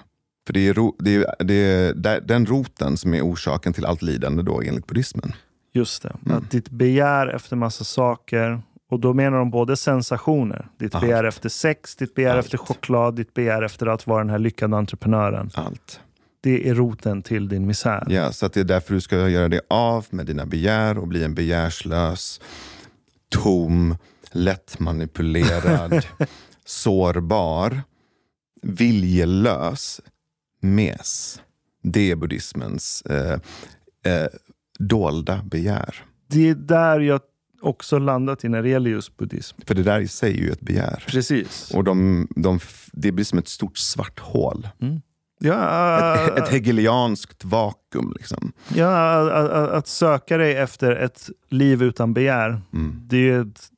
För det är, ro, det är, det är den roten som är orsaken till allt lidande då enligt buddhismen. Just det. Mm. Att ditt begär efter massa saker, och då menar de både sensationer, ditt Allt. begär efter sex, ditt begär Allt. efter choklad, ditt begär efter att vara den här lyckade entreprenören. Allt. Det är roten till din misär. Ja, så att det är därför du ska göra dig av med dina begär och bli en begärslös, tom, lättmanipulerad, sårbar, viljelös mes. Det är buddhismens eh, eh, dolda begär. Det är där jag också landat i när det gäller just buddhism. För det där i sig är ju ett begär. Precis. Och de, de, det blir som ett stort svart hål. Ja, Ett, ett hegelianskt vakuum. Liksom. ja, att, att, att söka dig efter ett liv utan begär, Mm. det är ett,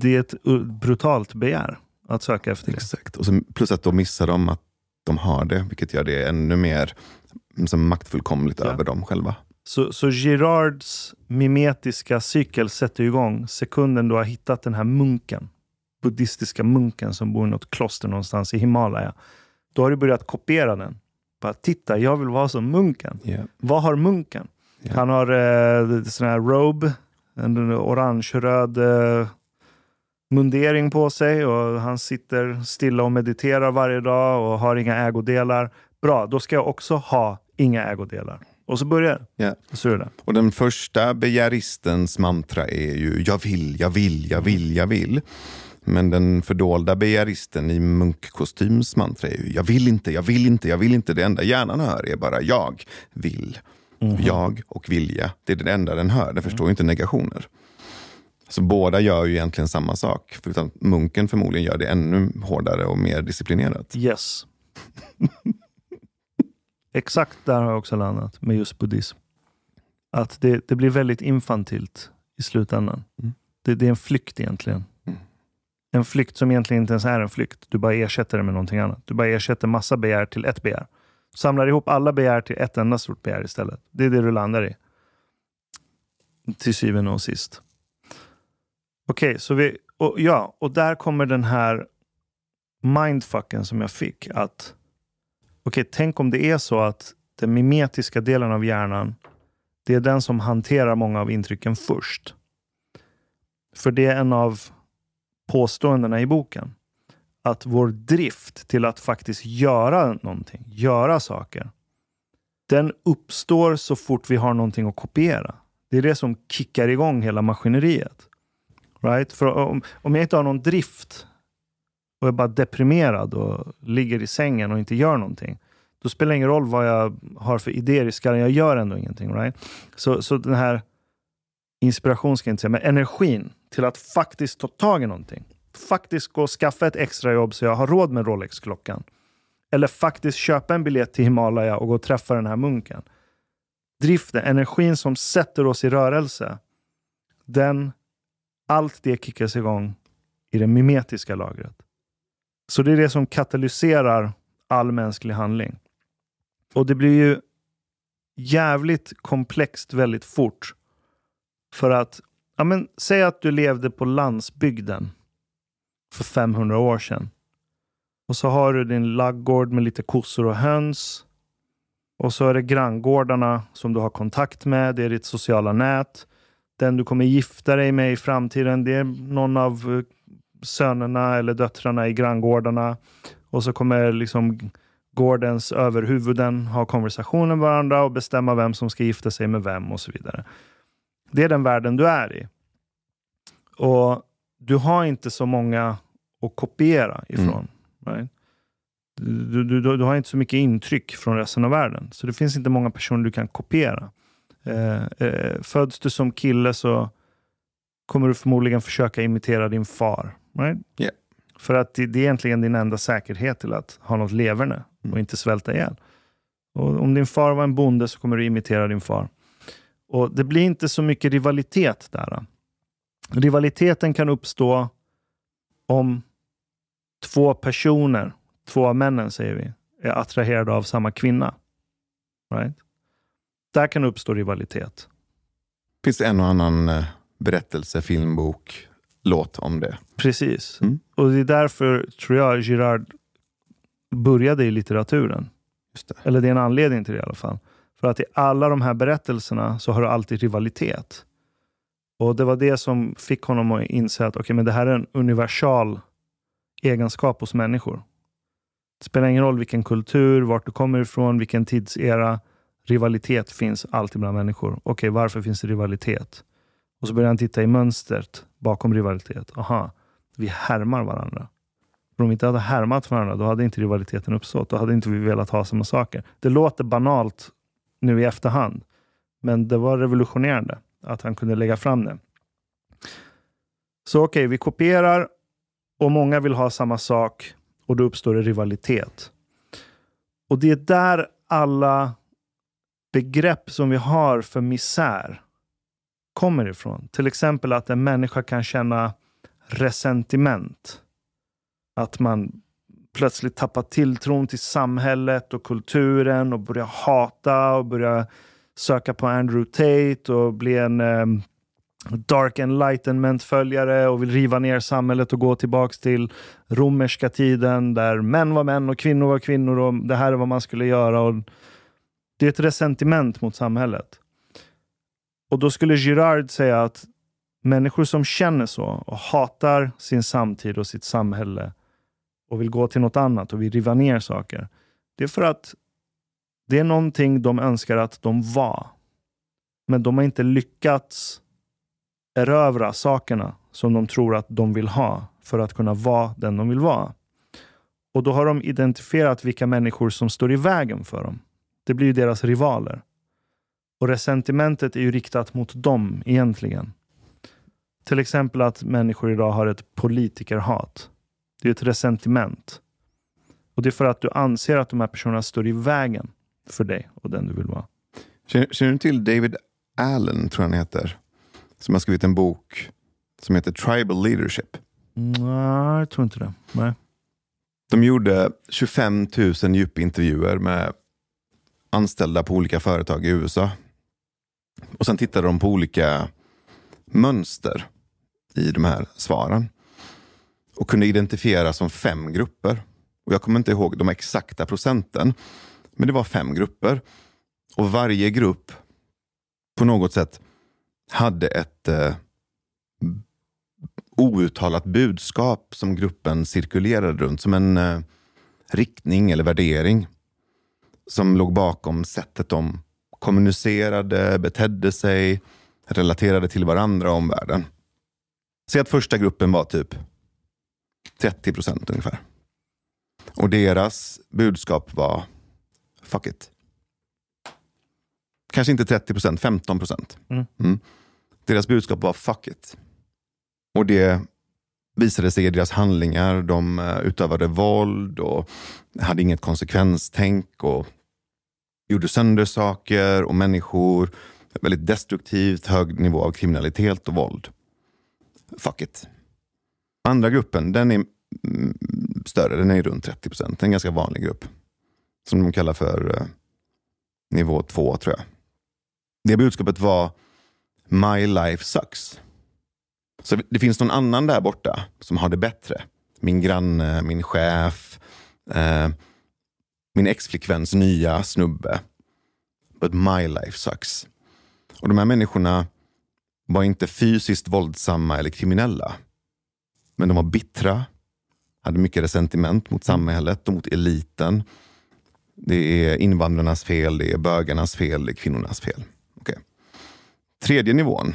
det är ett brutalt begär att söka efter det. Exakt. Och så, plus att då missar de att de har det, vilket gör det ännu mer som maktfullkomligt Ja. över dem själva. Så, så Girards mimetiska cykel sätter igång sekunden du har hittat den här munken. Buddhistiska munken som bor i något kloster någonstans i Himalaya. Då har du börjat kopiera den. Bara, titta, jag vill vara som munken. Vad har munken? Ja. Han har eh, sån här robe, en orange-röd eh, mundering på sig och han sitter stilla och mediterar varje dag och har inga ägodelar. Bra, då ska jag också ha inga ägodelar. Och så börjar. Och så det. Och den första begäristens mantra är ju jag vill, jag vill, jag vill, jag vill. Men den fördolda begäristen i munkkostyms mantra är ju jag vill inte, jag vill inte, jag vill inte. Det enda hjärnan hör är bara jag vill. Jag och vilja. Det är det enda den hör. Den förstår ju inte negationer. Så båda gör ju egentligen samma sak. Förutom munken förmodligen gör det ännu hårdare och mer disciplinerat. Yes. Exakt där har jag också landat med just buddhism. Att det, det blir väldigt infantilt i slutändan. Mm. Det, det är en flykt egentligen. Mm. En flykt som egentligen inte ens är en flykt. Du bara ersätter det med någonting annat. Du bara ersätter massa begär till ett begär. Samlar ihop alla begär till ett enda stort begär istället. Det är det du landar i. Till syvende och sist. Okej, så vi... Och, ja, och där kommer den här mindfucken som jag fick. Att okej, tänk om det är så att den mimetiska delen av hjärnan, det är den som hanterar många av intrycken först. För det är en av påståendena i boken. Att vår drift till att faktiskt göra någonting, göra saker, den uppstår så fort vi har någonting att kopiera. Det är det som kickar igång hela maskineriet. Right? För om, om jag inte har någon drift och är bara deprimerad och ligger i sängen och inte gör någonting, då spelar det ingen roll vad jag har för idéer i skallen. Jag gör ändå ingenting. Right? Så, så den här inspiration ska jag inte säga, men energin till att faktiskt ta tag i någonting. faktiskt gå och skaffa ett extrajobb så jag har råd med Rolex-klockan. Eller faktiskt köpa en biljett till Himalaya och gå och träffa den här munken. Driften, energin som sätter oss i rörelse, den, allt det kickas igång i det mimetiska lagret. Så det är det som katalyserar all mänsklig handling. Och det blir ju jävligt komplext väldigt fort. För att, ja men, säg att du levde på landsbygden för 500 år sedan. Och så har du din laggård med lite kossor och höns. Och så är det granngårdarna som du har kontakt med. Det är ditt sociala nät. Den du kommer gifta dig med i framtiden, det är någon av eh, sönerna eller döttrarna i granngårdarna. Och så kommer liksom gårdens överhuvuden ha konversationer med varandra och bestämma vem som ska gifta sig med vem och så vidare. Det är den världen du är i. Och du har inte så många att kopiera ifrån. Mm. Right? Du, du, du, du, har inte så mycket intryck från resten av världen. Så det finns inte många personer du kan kopiera. Eh, eh, föds du som kille så kommer du förmodligen försöka imitera din far. Right? Yeah. För att det, det, är egentligen din enda säkerhet till att ha något leverne och mm. inte svälta ihjäl. Och om din far var en bonde så kommer du imitera din far. Och Det blir inte så mycket rivalitet där. Rivaliteten kan uppstå om två personer, två av männen säger vi, är attraherade av samma kvinna. Right? Där kan uppstå rivalitet. Finns det en och annan eh, berättelse, filmbok, låt om det? Precis. Mm. Och det är därför, tror jag, Girard började i litteraturen. Det. Eller det är en anledning till det i alla fall. För att i alla de här berättelserna så har du alltid rivalitet. Och Det var det som fick honom att inse att okay, men det här är en universal egenskap hos människor. Det spelar ingen roll vilken kultur, vart du kommer ifrån, vilken tidsera. Rivalitet finns alltid bland människor. Okej, okay, varför finns det rivalitet? Och så börjar han titta i mönstret bakom rivalitet. Aha, vi härmar varandra. För om vi inte hade härmat varandra, då hade inte rivaliteten uppstått. Då hade inte vi velat ha samma saker. Det låter banalt nu i efterhand, men det var revolutionerande att han kunde lägga fram det. Så okej, okay, vi kopierar och många vill ha samma sak och då uppstår det rivalitet. Och det är där alla begrepp som vi har för misär kommer ifrån. Till exempel att en människa kan känna resentiment. Att man plötsligt tappar tilltron till samhället och kulturen och börjar hata och börjar söka på Andrew Tate och bli en eh, dark enlightenment-följare och vill riva ner samhället och gå tillbaks till romerska tiden där män var män och kvinnor var kvinnor och det här är vad man skulle göra. Och det är ett resentiment mot samhället. Och då skulle Girard säga att människor som känner så och hatar sin samtid och sitt samhälle och vill gå till något annat och vill riva ner saker. Det är för att det är någonting de önskar att de var. Men de har inte lyckats erövra sakerna som de tror att de vill ha för att kunna vara den de vill vara. Och då har de identifierat vilka människor som står i vägen för dem. Det blir ju deras rivaler. Och resentimentet är ju riktat mot dem egentligen. Till exempel att människor idag har ett politikerhat. Det är ett resentiment. Och det är för att du anser att de här personerna står i vägen för dig och den du vill vara. Känner, känner du till David Allen, tror jag han heter? Som har skrivit en bok som heter Tribal Leadership. Nej, jag tror inte det. Nej. De gjorde 25 000 djupintervjuer med anställda på olika företag i USA. Och Sen tittade de på olika mönster i de här svaren och kunde identifiera som fem grupper. Och Jag kommer inte ihåg de exakta procenten, men det var fem grupper. Och varje grupp på något sätt hade ett eh, outtalat budskap som gruppen cirkulerade runt, som en eh, riktning eller värdering som låg bakom sättet de kommunicerade, betedde sig, relaterade till varandra och omvärlden. Säg att första gruppen var typ 30 procent ungefär. Och deras budskap var fuck it. Kanske inte 30 procent, 15 procent. Mm. Mm. Deras budskap var fuck it. Och det visade sig i deras handlingar. De eh, utövade våld och hade inget konsekvenstänk och gjorde sönder saker och människor. Väldigt destruktivt, hög nivå av kriminalitet och våld. Fuck it. Andra gruppen, den är mm, större. Den är runt 30 procent. En ganska vanlig grupp. Som de kallar för eh, nivå två, tror jag. Det budskapet var My life sucks. Så det finns någon annan där borta som har det bättre. Min granne, min chef, eh, min exflickväns nya snubbe. But my life sucks. Och de här människorna var inte fysiskt våldsamma eller kriminella. Men de var bittra, hade mycket resentiment mot samhället och mot eliten. Det är invandrarnas fel, det är bögarnas fel, det är kvinnornas fel. Okay. Tredje nivån.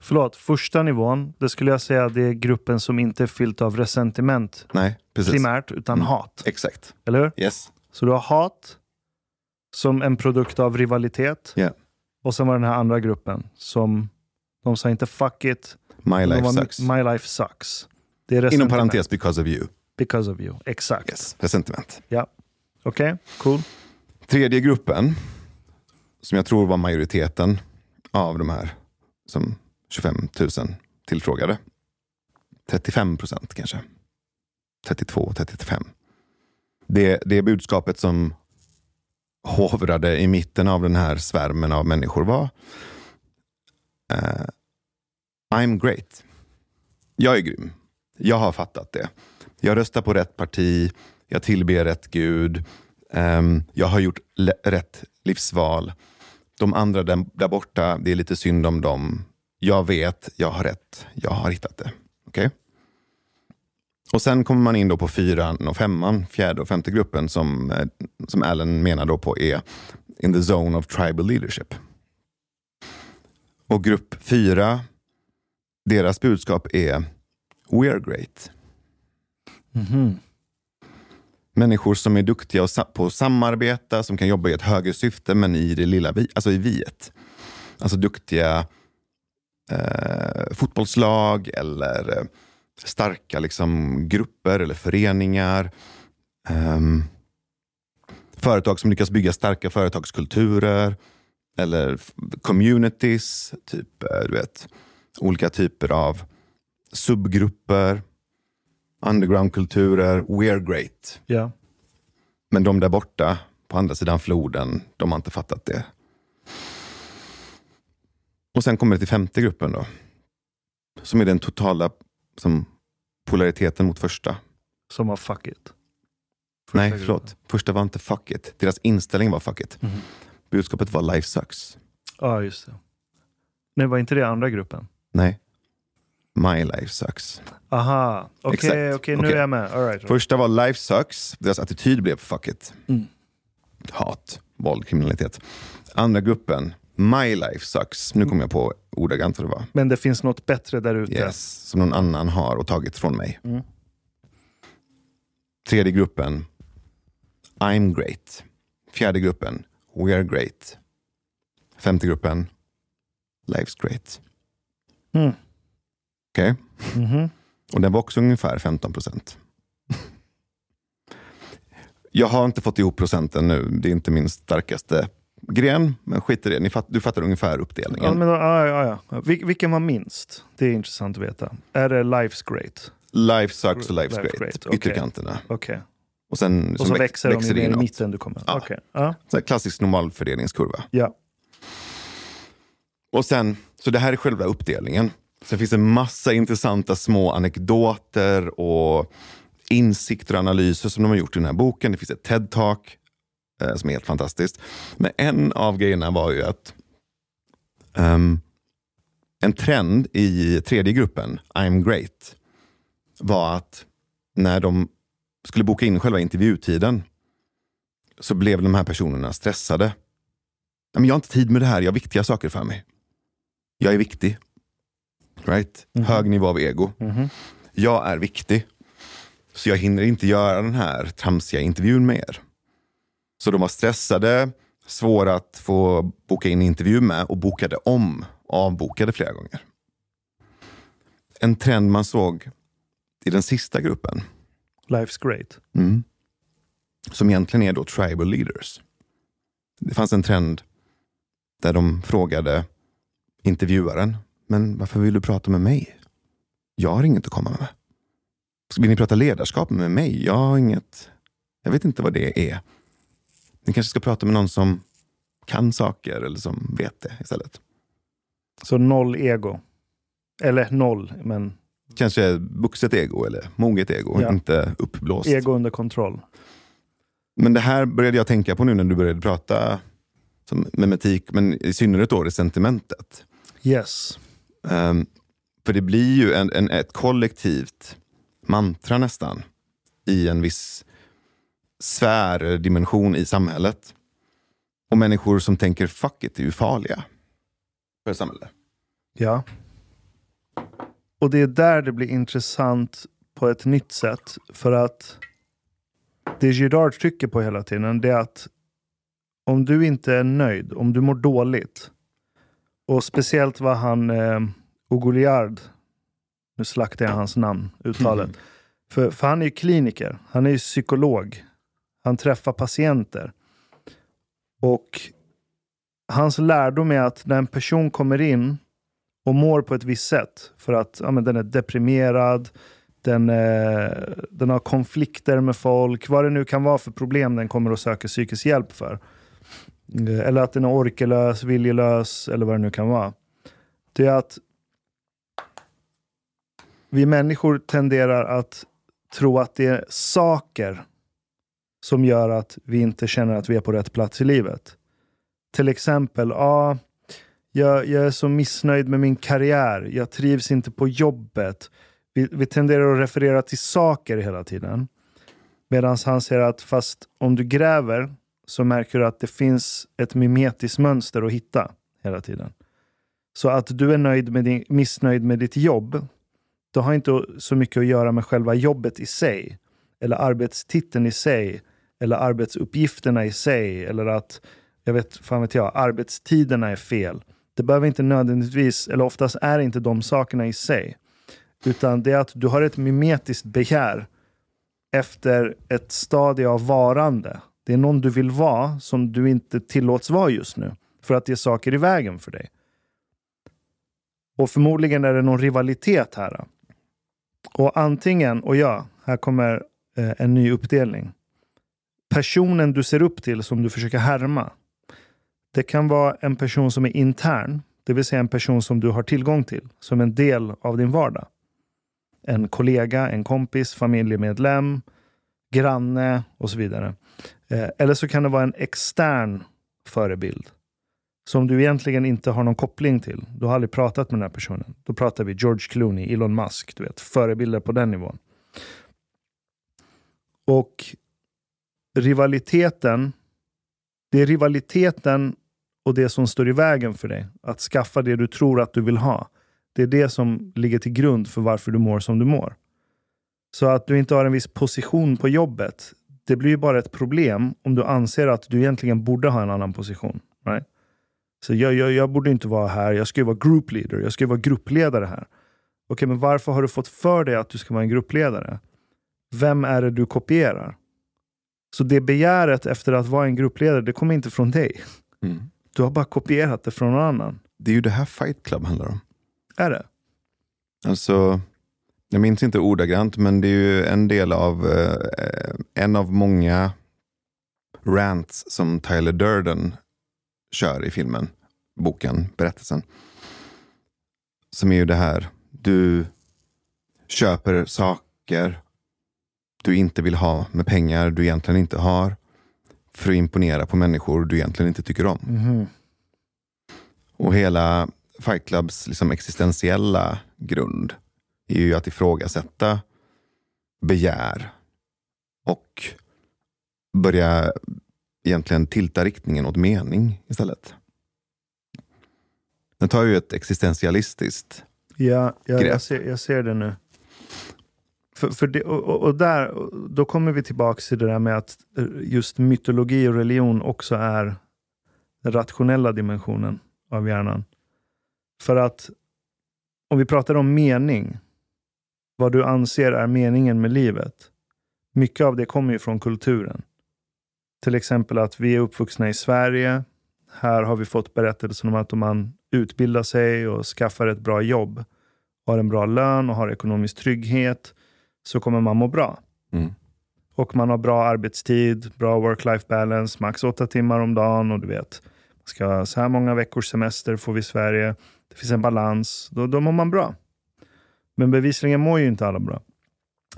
Förlåt, första nivån, det skulle jag säga det är gruppen som inte är fylld av resentiment Nej, precis. primärt, utan mm. hat. Exakt. Eller hur? Yes. Så du har hat som en produkt av rivalitet. Yeah. Och sen var den här andra gruppen som de sa inte fuck it. My life var, sucks. My life sucks. Det är Inom parentes because of you. Because of you, exakt. Yes. Resentiment. Ja. Okej, okay. cool. Tredje gruppen, som jag tror var majoriteten av de här som 25 000 tillfrågade. 35 procent kanske. 32, 35. Det, det budskapet som hovrade i mitten av den här svärmen av människor var uh, I'm great. Jag är grym. Jag har fattat det. Jag röstar på rätt parti. Jag tillber rätt gud. Um, jag har gjort rätt livsval. De andra där, där borta, det är lite synd om dem. Jag vet, jag har rätt. Jag har hittat det. Okay? Och sen kommer man in då på fyran och femman, fjärde och femte gruppen som, eh, som Allen menar då på är in the zone of tribal leadership. Och grupp fyra, deras budskap är We are great. Mm -hmm. Människor som är duktiga på att samarbeta, som kan jobba i ett högre syfte, men i det lilla vi, alltså i viet. Alltså duktiga eh, fotbollslag eller eh, starka liksom, grupper eller föreningar. Um, företag som lyckas bygga starka företagskulturer. Eller communities, typ, eh, du vet, olika typer av subgrupper, undergroundkulturer. We're great. Yeah. Men de där borta, på andra sidan floden, de har inte fattat det. Och sen kommer det till femte gruppen då. Som är den totala som polariteten mot första. Som var fuck it? Första Nej, gruppen. förlåt. Första var inte fuck it. Deras inställning var fuck it. Mm. Budskapet var life sucks. Ja, ah, just det. Nej, var inte det andra gruppen? Nej. My life sucks. Aha, okej, okay, okay, nu okay. är jag med. All right. Första var life sucks. Deras attityd blev fuck it. Mm. Hat, våld, kriminalitet. Andra gruppen, My life sucks. Nu kommer jag på ordagrant vad det var. Men det finns något bättre där ute? Yes, som någon annan har och tagit från mig. Mm. Tredje gruppen, I'm great. Fjärde gruppen, we're great. Femte gruppen, life's great. Mm. Okej? Okay? Mm -hmm. Och den var också ungefär 15 procent. jag har inte fått ihop procenten nu. Det är inte min starkaste gren, men skit i det. Ni fatt, du fattar ungefär uppdelningen. Ja, men, ja, ja, ja. Vil, vilken var minst? Det är intressant att veta. Är det Life's Great? Life sucks och Life's Life great. great. Okay. Ytterkanterna. Okay. Och sen och så växer, växer de i mitten du kommer. Ja. Okay. Ja. Så klassisk normalfördelningskurva. Ja. Och sen, så det här är själva uppdelningen. Sen finns det massa intressanta små anekdoter och insikter och analyser som de har gjort i den här boken. Det finns ett TED-talk som är helt fantastiskt. Men en av grejerna var ju att um, en trend i tredje gruppen, I'm great, var att när de skulle boka in själva intervjutiden så blev de här personerna stressade. jag har inte tid med det här, jag har viktiga saker för mig. Jag är viktig. Right? Mm. Hög nivå av ego. Mm. Jag är viktig. Så jag hinner inte göra den här tramsiga intervjun med er. Så de var stressade, svåra att få boka in intervju med och bokade om. Avbokade flera gånger. En trend man såg i den sista gruppen, Life's great. mm, som egentligen är då tribal leaders. Det fanns en trend där de frågade intervjuaren, men varför vill du prata med mig? Jag har inget att komma med. Vill ni prata ledarskap med mig? Jag har inget. Jag vet inte vad det är. Ni kanske ska prata med någon som kan saker eller som vet det istället. Så noll ego. Eller noll, men Kanske vuxet ego eller moget ego, Ja. inte uppblåst. ego under kontroll. Men det här började jag tänka på nu när du började prata som memetik, men i synnerhet då det sentimentet. Yes. Ehm, för det blir ju en, en, ett kollektivt mantra nästan i en viss sfär, dimension i samhället. Och människor som tänker fuck it är ju farliga för samhället. Ja. Och det är där det blir intressant på ett nytt sätt. För att det Girard trycker på hela tiden det är att om du inte är nöjd, om du mår dåligt och speciellt vad han eh, Ogoliard, nu slaktar jag hans namn, uttalet. För, för han är ju kliniker, han är ju psykolog. Han träffar patienter. Och hans lärdom är att när en person kommer in och mår på ett visst sätt för att ja, men den är deprimerad, den, eh, den har konflikter med folk, vad det nu kan vara för problem den kommer och söker psykisk hjälp för. Eh, eller att den är orkelös, viljelös eller vad det nu kan vara. Det är att vi människor tenderar att tro att det är saker som gör att vi inte känner att vi är på rätt plats i livet. Till exempel, ah, jag, jag är så missnöjd med min karriär, jag trivs inte på jobbet. Vi, vi tenderar att referera till saker hela tiden. Medan han säger att fast om du gräver så märker du att det finns ett mimetiskt mönster att hitta hela tiden. Så att du är nöjd med din, missnöjd med ditt jobb, det har inte så mycket att göra med själva jobbet i sig. Eller arbetstiteln i sig. Eller arbetsuppgifterna i sig. Eller att, jag vet, fan vet jag, arbetstiderna är fel. Det behöver inte nödvändigtvis, eller oftast är det inte de sakerna i sig. Utan det är att du har ett mimetiskt begär efter ett stadie av varande. Det är någon du vill vara som du inte tillåts vara just nu. För att det är saker i vägen för dig. Och förmodligen är det någon rivalitet här. Och antingen, och ja, här kommer eh, en ny uppdelning. Personen du ser upp till som du försöker härma. Det kan vara en person som är intern, det vill säga en person som du har tillgång till som en del av din vardag. En kollega, en kompis, familjemedlem, granne och så vidare. Eh, eller så kan det vara en extern förebild som du egentligen inte har någon koppling till. Du har aldrig pratat med den här personen. Då pratar vi George Clooney, Elon Musk, du vet, förebilder på den nivån. Och rivaliteten, det är rivaliteten och det som står i vägen för dig. Att skaffa det du tror att du vill ha. Det är det som ligger till grund för varför du mår som du mår. Så att du inte har en viss position på jobbet, det blir ju bara ett problem om du anser att du egentligen borde ha en annan position. Right? Så jag, jag, jag borde inte vara här, jag ska ju vara group leader, jag ska ju vara gruppledare här. Okej, men varför har du fått för dig att du ska vara en gruppledare? Vem är det du kopierar? Så det begäret efter att vara en gruppledare, det kommer inte från dig. Mm. Du har bara kopierat det från någon annan. Det är ju det här Fight Club handlar om. Är det? Alltså, jag minns inte ordagrant, men det är ju en del av eh, en av många rants som Tyler Durden kör i filmen, boken, berättelsen. Som är ju det här, du köper saker du inte vill ha med pengar du egentligen inte har för att imponera på människor du egentligen inte tycker om. Mhm. Och hela Fight Clubs liksom existentiella grund är ju att ifrågasätta begär och börja egentligen tilta riktningen åt mening istället. Den tar ju ett existentialistiskt Ja, ja Grepp. jag, ser, jag ser det nu. För, för det, och, och- där, då kommer vi tillbaka till det där med att eh, just mytologi och religion också är den rationella dimensionen av hjärnan. För att om vi pratar om mening, vad du anser är meningen med livet, mycket av det kommer ju från kulturen. Till exempel att vi är uppvuxna i Sverige. Här har vi fått berättelsen om att om man utbildar sig och skaffar ett bra jobb, har en bra lön och har ekonomisk trygghet, så kommer man må bra. Mm. Och man har bra arbetstid, bra work-life balance, max åtta timmar om dagen och du vet, ska ha så här många veckors semester får vi i Sverige. Det finns en balans. Då, då mår man bra. Men bevisligen mår ju inte alla bra.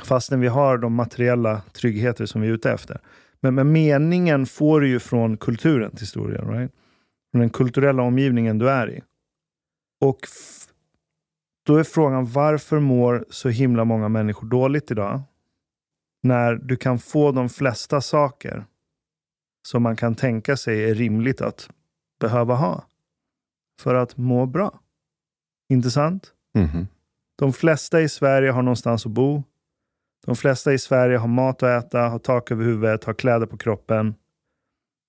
Fastän vi har de materiella tryggheter som vi är ute efter. Men, men meningen får du ju från kulturen till stor del. Right? Från den kulturella omgivningen du är i. Och då är frågan, varför mår så himla många människor dåligt idag? När du kan få de flesta saker som man kan tänka sig är rimligt att behöva ha för att må bra. Intressant? Mm. De flesta i Sverige har någonstans att bo. De flesta i Sverige har mat att äta, har tak över huvudet, har kläder på kroppen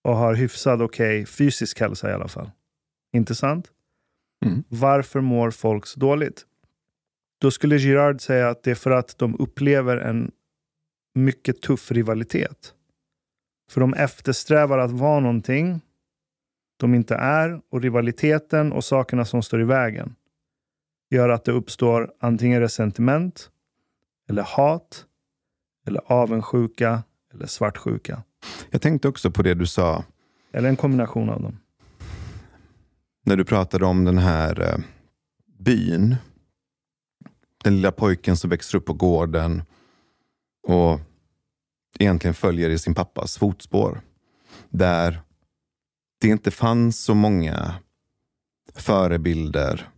och har hyfsad okej okay, fysisk hälsa i alla fall. Intressant? Mm. Varför mår folk så dåligt? Då skulle Girard säga att det är för att de upplever en mycket tuff rivalitet. För de eftersträvar att vara någonting de inte är och rivaliteten och sakerna som står i vägen gör att det uppstår antingen resentiment, eller hat, eller avundsjuka eller svartsjuka. Jag tänkte också på det du sa. Eller en kombination av dem. När du pratade om den här eh, byn. Den lilla pojken som växer upp på gården och egentligen följer i sin pappas fotspår. Där det inte fanns så många förebilder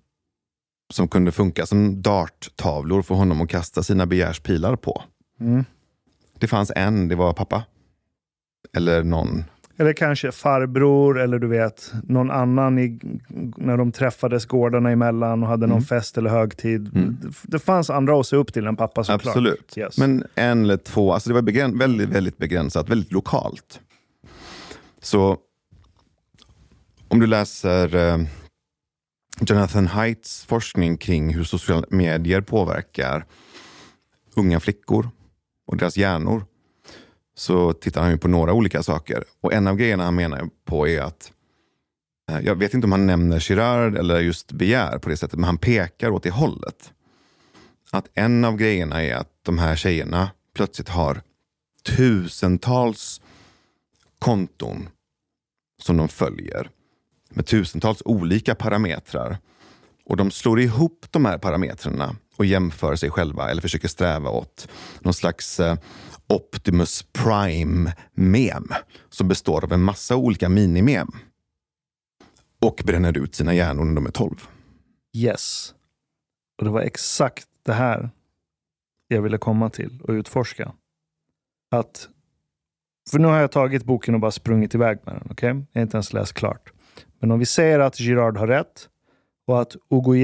som kunde funka som darttavlor för honom att kasta sina begärspilar på. Mm. Det fanns en, det var pappa. Eller någon. Eller kanske farbror eller du vet någon annan i, när de träffades gårdarna emellan och hade någon mm. fest eller högtid. Mm. Det, fanns andra att se upp till än pappa såklart. Absolut. Yes. Men en eller två, alltså det var begräns väldigt, väldigt begränsat, väldigt lokalt. Så om du läser eh, Jonathan Haidts forskning kring hur sociala medier påverkar unga flickor och deras hjärnor så tittar han på några olika saker. Och en av grejerna han menar på är att eh, jag vet inte om han nämner Girard eller just begär på det sättet, men han pekar åt det hållet. Att en av grejerna är att de här tjejerna plötsligt har tusentals konton som de följer med tusentals olika parametrar. Och de slår ihop de här parametrarna och jämför sig själva eller försöker sträva åt någon slags eh, Optimus Prime-mem som består av en massa olika minimem. Och bränner ut sina hjärnor när de är 12. Yes. Och det var exakt det här jag ville komma till och utforska. Att, för nu har jag tagit boken och bara sprungit iväg med den. Okay? Jag har inte ens läst klart. Men om vi säger att Girard har rätt och att Hugo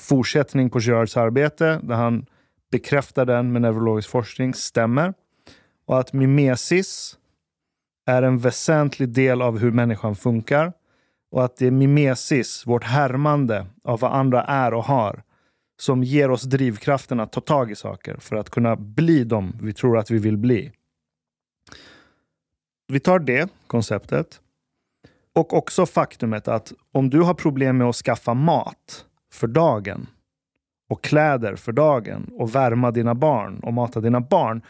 fortsättning på Girards arbete, där han bekräftar den med neurologisk forskning, stämmer. Och att mimesis är en väsentlig del av hur människan funkar. Och att det är mimesis, vårt härmande av vad andra är och har, som ger oss drivkraften att ta tag i saker för att kunna bli dem vi tror att vi vill bli. Vi tar det konceptet och också faktumet att om du har problem med att skaffa mat för dagen och kläder för dagen och värma dina barn och mata dina barn.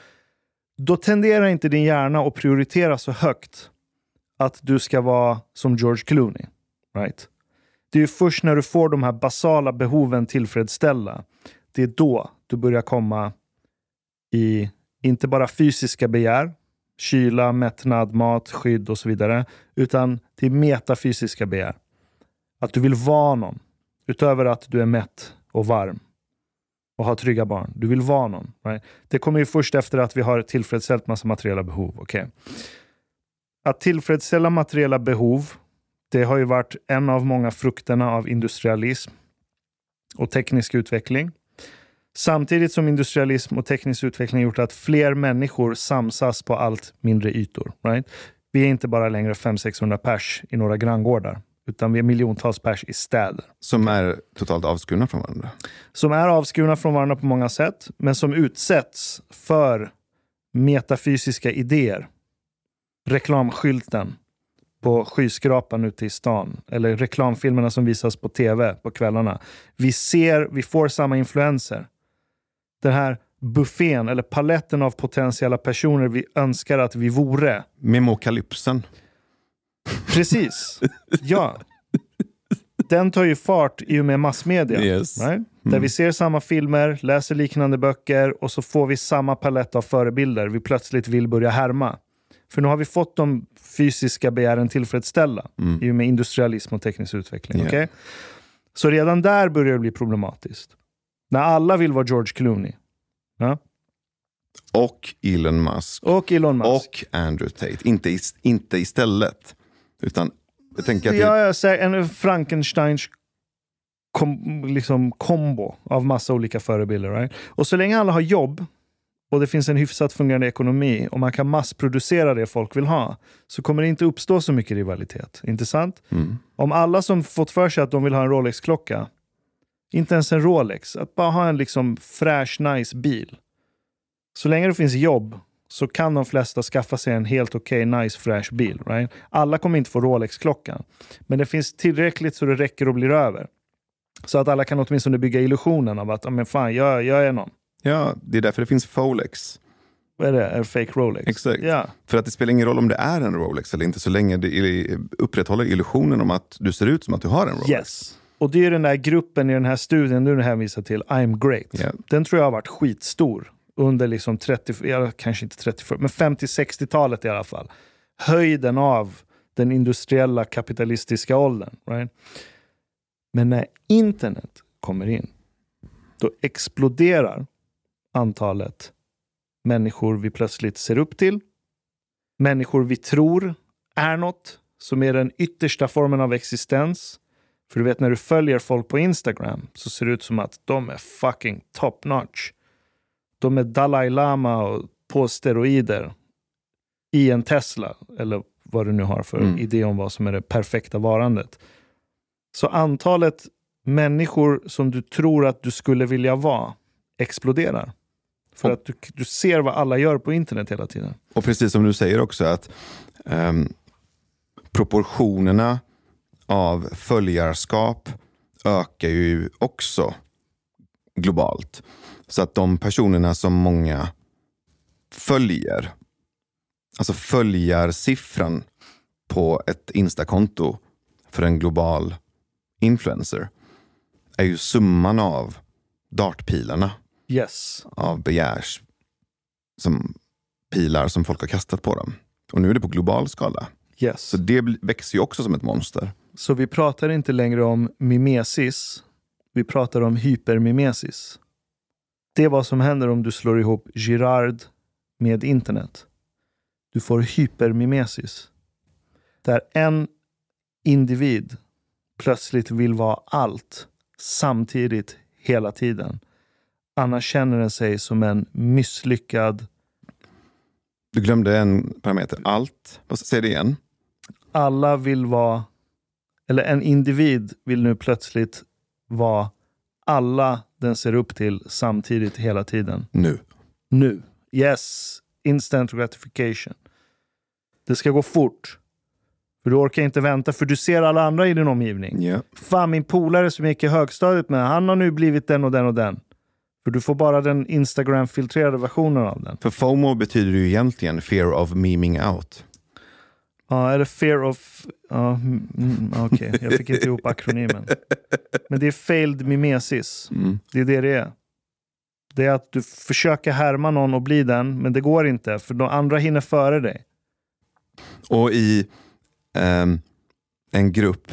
Då tenderar inte din hjärna att prioritera så högt att du ska vara som George Clooney. Right? Det är först när du får de här basala behoven tillfredsställda. Det är då du börjar komma i, inte bara fysiska begär, kyla, mättnad, mat, skydd och så vidare. Utan till metafysiska begär. Att du vill vara någon. Utöver att du är mätt och varm och ha trygga barn. Du vill vara någon. Right? Det kommer ju först efter att vi har tillfredsställt massa materiella behov. Okay? Att tillfredsställa materiella behov, det har ju varit en av många frukterna av industrialism och teknisk utveckling. Samtidigt som industrialism och teknisk utveckling gjort att fler människor samsas på allt mindre ytor. Right? Vi är inte bara längre 500-600 pers i några granngårdar utan vi är miljontals pers i städer. Som är totalt avskurna från varandra. Som är avskurna från varandra på många sätt, men som utsätts för metafysiska idéer. Reklamskylten på skyskrapan ute i stan. Eller reklamfilmerna som visas på tv på kvällarna. Vi ser, vi får samma influenser. Den här buffén, eller paletten av potentiella personer vi önskar att vi vore. Memokalypsen. Precis. Ja. Den tar ju fart i och med massmedia. Yes. Right? Där vi ser samma filmer, läser liknande böcker och så får vi samma palett av förebilder vi plötsligt vill börja härma. För nu har vi fått de fysiska begären tillfredsställda i och med industrialism och teknisk utveckling. Ja. okej? Så redan där börjar det bli problematiskt. När alla vill vara George Clooney. Ja? Och Elon Musk. Och Elon Musk. Och Andrew Tate. Inte, is, inte istället. Utan jag tänker att det, Ja, jag säger en Frankensteins kom, liksom kombo av massa olika förebilder. Right? Och så länge alla har jobb och det finns en hyfsat fungerande ekonomi och man kan massproducera det folk vill ha så kommer det inte uppstå så mycket rivalitet. Inte sant? Mm. Om alla som fått för sig att de vill ha en Rolex-klocka, inte ens en Rolex, att bara ha en liksom fräsch, nice bil. Så länge det finns jobb så kan de flesta skaffa sig en helt okej, nice, fräsch bil. Right? Alla kommer inte få Rolex-klockan. Men det finns tillräckligt så det räcker och blir över. Så att alla kan åtminstone bygga illusionen av att, "Ja, men fan, jag, jag är någon. ja, det är därför det finns Folex. Vad är det? Det fake Rolex? Exakt. Ja. För att det spelar ingen roll om det är en Rolex eller inte så länge det upprätthåller illusionen om att du ser ut som att du har en Rolex. Yes. Och det är den där gruppen i den här studien du hänvisar till, I'm Great. Ja. Den tror jag har varit skitstor under liksom 30, kanske inte 30, men 50-60-talet i alla fall. Höjden av den industriella kapitalistiska åldern. Right? Men när internet kommer in, då exploderar antalet människor vi plötsligt ser upp till. Människor vi tror är något, som är den yttersta formen av existens. För du vet när du följer folk på Instagram så ser det ut som att de är fucking top notch. De är Dalai Lama och på steroider i en Tesla. Eller vad du nu har för Mm. idé om vad som är det perfekta varandet. Så antalet människor som du tror att du skulle vilja vara exploderar. För Och- att du, du ser vad alla gör på internet hela tiden. Och precis som du säger också att ehm, proportionerna av följarskap ökar ju också globalt. Så att de personerna som många följer, alltså följarsiffran på ett Instakonto för en global influencer är ju summan av dartpilarna Yes. av begärs som pilar som folk har kastat på dem. Och nu är det på global skala. Yes. Så det växer ju också som ett monster. Så vi pratar inte längre om mimesis. Vi pratar om hypermimesis. Det är vad som händer om du slår ihop Girard med internet. Du får hypermimesis. Där en individ plötsligt vill vara allt samtidigt hela tiden. Annars känner den sig som en misslyckad Du glömde en parameter. Allt. Säg det igen. alla vill vara, eller en individ vill nu plötsligt vara alla den ser upp till samtidigt hela tiden. Nu. Nu. Yes, instant gratification. Det ska gå fort. För du orkar inte vänta, för du ser alla andra i din omgivning. Ja. Fan, min polare som jag gick i högstadiet med, han har nu blivit den och den och den. För du får bara den Instagram-filtrerade versionen av den. För FOMO betyder ju egentligen fear of memeing out. Ja, är det fear of... Ja, mm, mm, Okej, jag fick inte ihop akronymen. Men det är failed mimesis. Mm. Det är det det är. Det är att du försöker härma någon och bli den, men det går inte. För de andra hinner före dig. Och i ehm, en grupp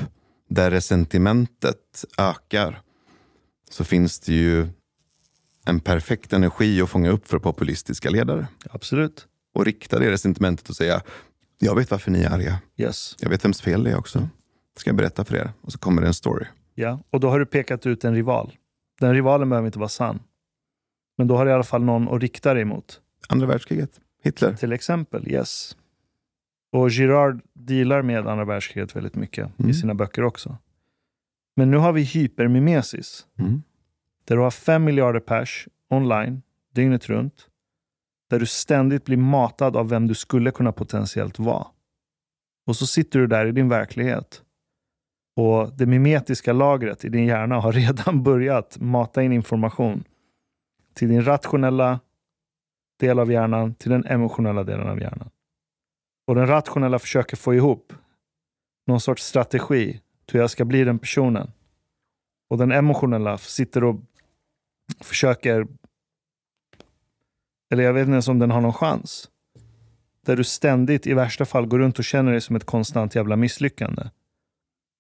där resentimentet ökar så finns det ju en perfekt energi att fånga upp för populistiska ledare. Absolut. Och rikta det resentimentet och säga jag vet varför ni är arga. Yes. Jag vet vems fel det är också. Ska jag berätta för er? Och så kommer det en story. Ja. Och då har du pekat ut en rival. Den rivalen behöver inte vara sann. Men då har du i alla fall någon att rikta dig mot. Andra världskriget. Hitler. Till exempel, yes. Och Girard dealar med andra världskriget väldigt mycket Mm. i sina böcker också. Men nu har vi hypermimesis. Mm. Där du har fem miljarder pers online, dygnet runt. Där du ständigt blir matad av vem du skulle kunna potentiellt vara. Och så sitter du där i din verklighet. Och det mimetiska lagret i din hjärna har redan börjat mata in information till din rationella del av hjärnan, till den emotionella delen av hjärnan. Och den rationella försöker få ihop någon sorts strategi till hur jag ska bli den personen. Och den emotionella sitter och försöker, eller jag vet inte ens om den har någon chans. Där du ständigt i värsta fall går runt och känner dig som ett konstant jävla misslyckande.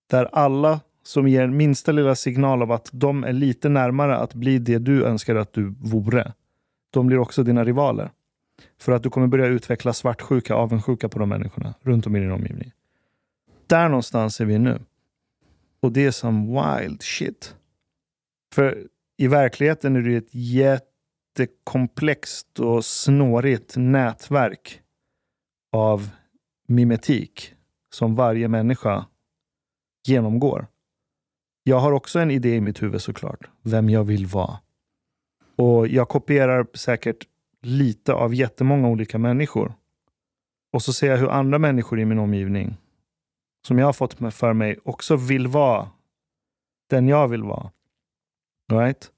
Där alla som ger minsta lilla signal av att de är lite närmare att bli det du önskar att du vore, de blir också dina rivaler. För att du kommer börja utveckla svartsjuka, avundsjuka på de människorna runt om i din omgivning. Där någonstans är vi nu. Och det är som wild shit. För i verkligheten är det ett jätte jättekomplext och snårigt nätverk av mimetik som varje människa genomgår. Jag har också en idé i mitt huvud såklart, vem jag vill vara. Och jag kopierar säkert lite av jättemånga olika människor. Och så ser jag hur andra människor i min omgivning, som jag har fått för mig, också vill vara den jag vill vara. Right?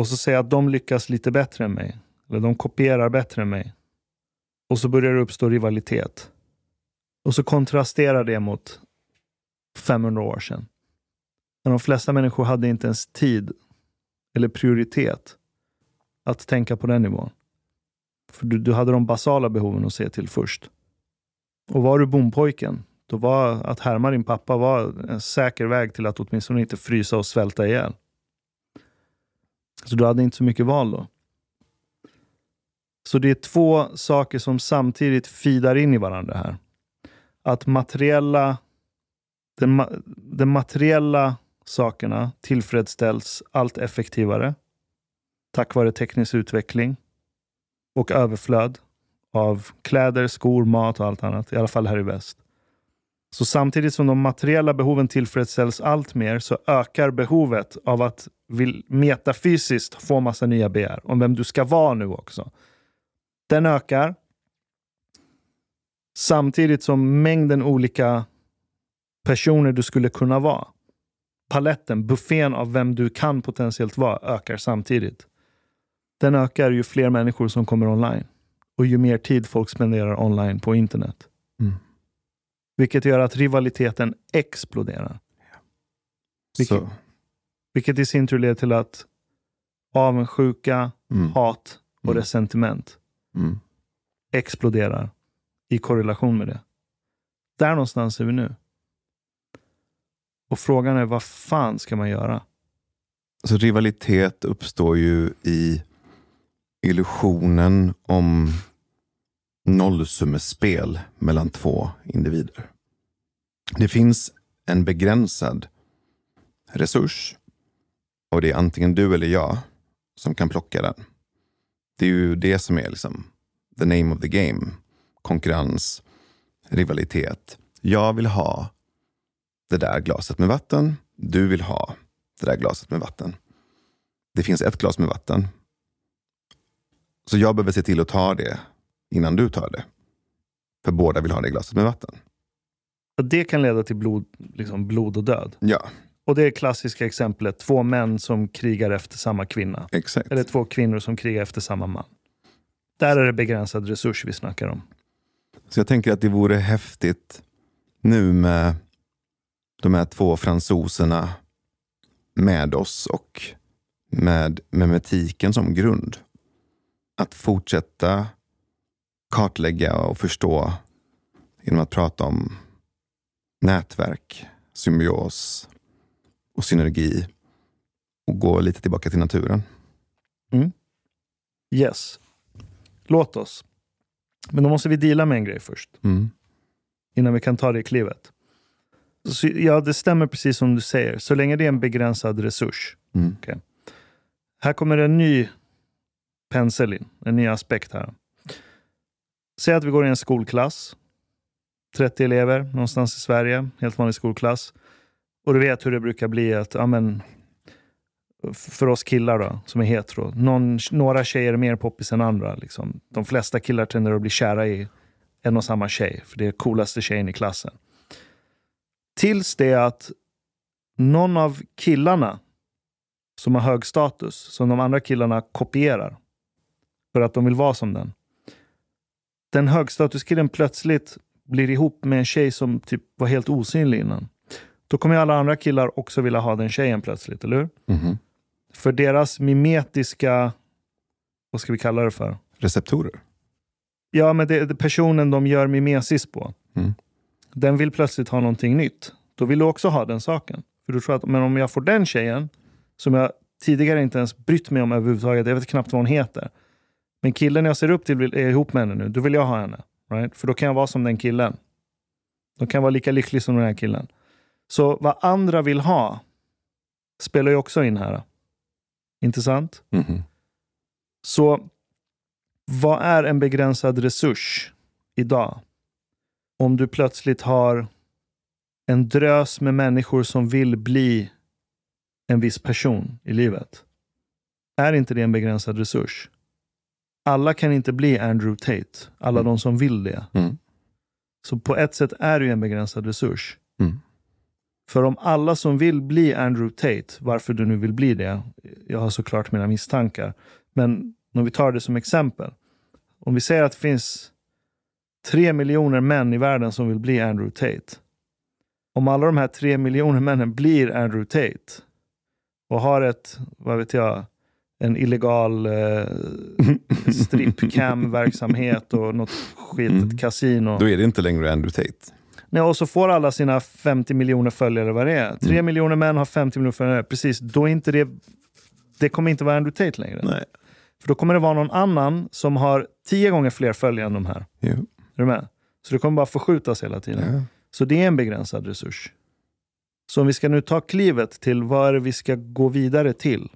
Och så säger jag att de lyckas lite bättre än mig. Eller de kopierar bättre än mig. Och så börjar det uppstå rivalitet. Och så kontrasterar det mot 500 år sedan. När de flesta människor hade inte ens tid eller prioritet att tänka på den nivån. För du, du hade de basala behoven att se till först. Och var du bompojken, då var att härma din pappa var en säker väg till att åtminstone inte frysa och svälta ihjäl. Så du hade inte så mycket val då. Så det är två saker som samtidigt fidar in i varandra här. Att materiella, den, den materiella sakerna tillfredsställs allt effektivare tack vare teknisk utveckling och överflöd av kläder, skor, mat och allt annat. I alla fall här i väst. Så samtidigt som de materiella behoven tillfredsställs allt mer så ökar behovet av att vill metafysiskt få massa nya begär om vem du ska vara nu också. Den ökar. Samtidigt som mängden olika personer du skulle kunna vara. Paletten, buffén av vem du kan potentiellt vara ökar samtidigt. Den ökar ju fler människor som kommer online och ju mer tid folk spenderar online på internet. Mm. Vilket gör att rivaliteten exploderar. Vilket, Så, vilket i sin tur leder till att avundsjuka, mm, hat och Mm. resentiment mm. exploderar i korrelation med det. Där någonstans är vi nu. Och frågan är vad fan ska man göra? Så rivalitet uppstår ju i illusionen om nollsummespel mellan två individer. Det finns en begränsad resurs och det är antingen du eller jag som kan plocka den. Det är ju det som är liksom the name of the game. Konkurrens, rivalitet. Jag vill ha det där glaset med vatten. Du vill ha det där glaset med vatten. Det finns ett glas med vatten. Så jag behöver se till att ta det innan du tar det. För båda vill ha det glaset med vatten. Det kan leda till blod, liksom blod och död. Ja, Och det är klassiska exemplet, två män som krigar efter samma kvinna. exakt. Eller två kvinnor som krigar efter samma man. Där är det begränsad resurs vi snackar om. Så jag tänker att det vore häftigt nu med de här två fransoserna med oss och med memetiken som grund. Att fortsätta kartlägga och förstå genom att prata om nätverk, symbios och synergi och gå lite tillbaka till naturen. Yes. Låt oss. Men då måste vi deala med en grej först. Mm. innan vi kan ta det klivet. Så, ja, det stämmer precis som du säger. Så länge det är en begränsad resurs. Mm. Här kommer en ny pensel in, en ny aspekt här. Säg att vi går i en skolklass 30 elever någonstans i Sverige, helt vanlig skolklass. Och du vet hur det brukar bli att, ja men, för oss killar då, som är hetero, någon, några tjejer är mer poppis än andra. Liksom. De flesta killar tenderar att bli kära i en och samma tjej, för det är coolaste tjejen i klassen. Tills det att någon av killarna som har hög status, som de andra killarna kopierar för att de vill vara som den. Den högstatuskillen plötsligt blir ihop med en tjej som typ var helt osynlig innan. Då kommer alla andra killar också vilja ha den tjejen plötsligt, eller hur? Mhm. För deras mimetiska, vad ska vi kalla det för? Receptorer. Ja, men det, det personen de gör mimesis på. Mm. Den vill plötsligt ha någonting nytt. Då vill du också ha den saken. För du tror att men om jag får den tjejen, som jag tidigare inte ens brytt mig om överhuvudtaget, jag vet knappt vad hon heter. Men killen jag ser upp till vill, är ihop med henne nu, då vill jag ha henne. Right? För då kan jag vara som den killen. Då kan jag vara lika lycklig som den här killen. Så vad andra vill ha spelar ju också in här. Intressant? Mhm. Så vad är en begränsad resurs idag? Om du plötsligt har en drös med människor som vill bli en viss person i livet. Är inte det en begränsad resurs? Alla kan inte bli Andrew Tate, alla Mm. de som vill det. Mm. Så på ett sätt är det ju en begränsad resurs. Mm. För om alla som vill bli Andrew Tate, varför du nu vill bli det, jag har såklart mina misstankar. Men om vi tar det som exempel. Om vi säger att det finns tre miljoner män i världen som vill bli Andrew Tate. Om alla de här tre miljoner männen blir Andrew Tate och har ett, vad vet jag, en illegal eh, stripcam-verksamhet och något skitigt Mm. kasino. Då är det inte längre Andrew Tate. Nej, och så får alla sina 50 miljoner följare, vad det är. 3 Mm. miljoner män har 50 miljoner följare. Precis, då är inte det... Det kommer inte vara Andrew Tate längre. Nej. För då kommer det vara någon annan som har 10 gånger fler följare än de här. Jo. Är du med? Så det kommer bara förskjutas hela tiden. Ja. Så det är en begränsad resurs. Så om vi ska nu ta klivet till vad är det vi ska gå vidare till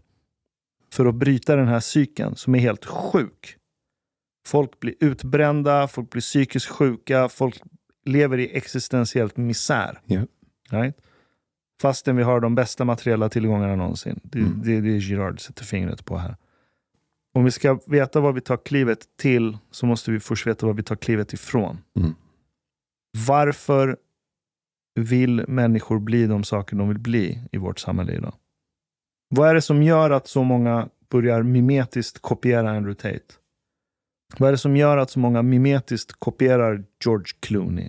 för att bryta den här cykeln som är helt sjuk. Folk blir utbrända, folk blir psykiskt sjuka, folk lever i existentiellt misär. Ja. Right? Fastän vi har de bästa materiella tillgångarna någonsin. Det, Mm. det är det Girard sätter fingret på här. Om vi ska veta vad vi tar klivet till så måste vi först veta vad vi tar klivet ifrån. Mm. Varför vill människor bli de saker de vill bli i vårt samhälle idag? Vad är det som gör att så många börjar mimetiskt kopiera Andrew Tate? Vad är det som gör att så många mimetiskt kopierar George Clooney?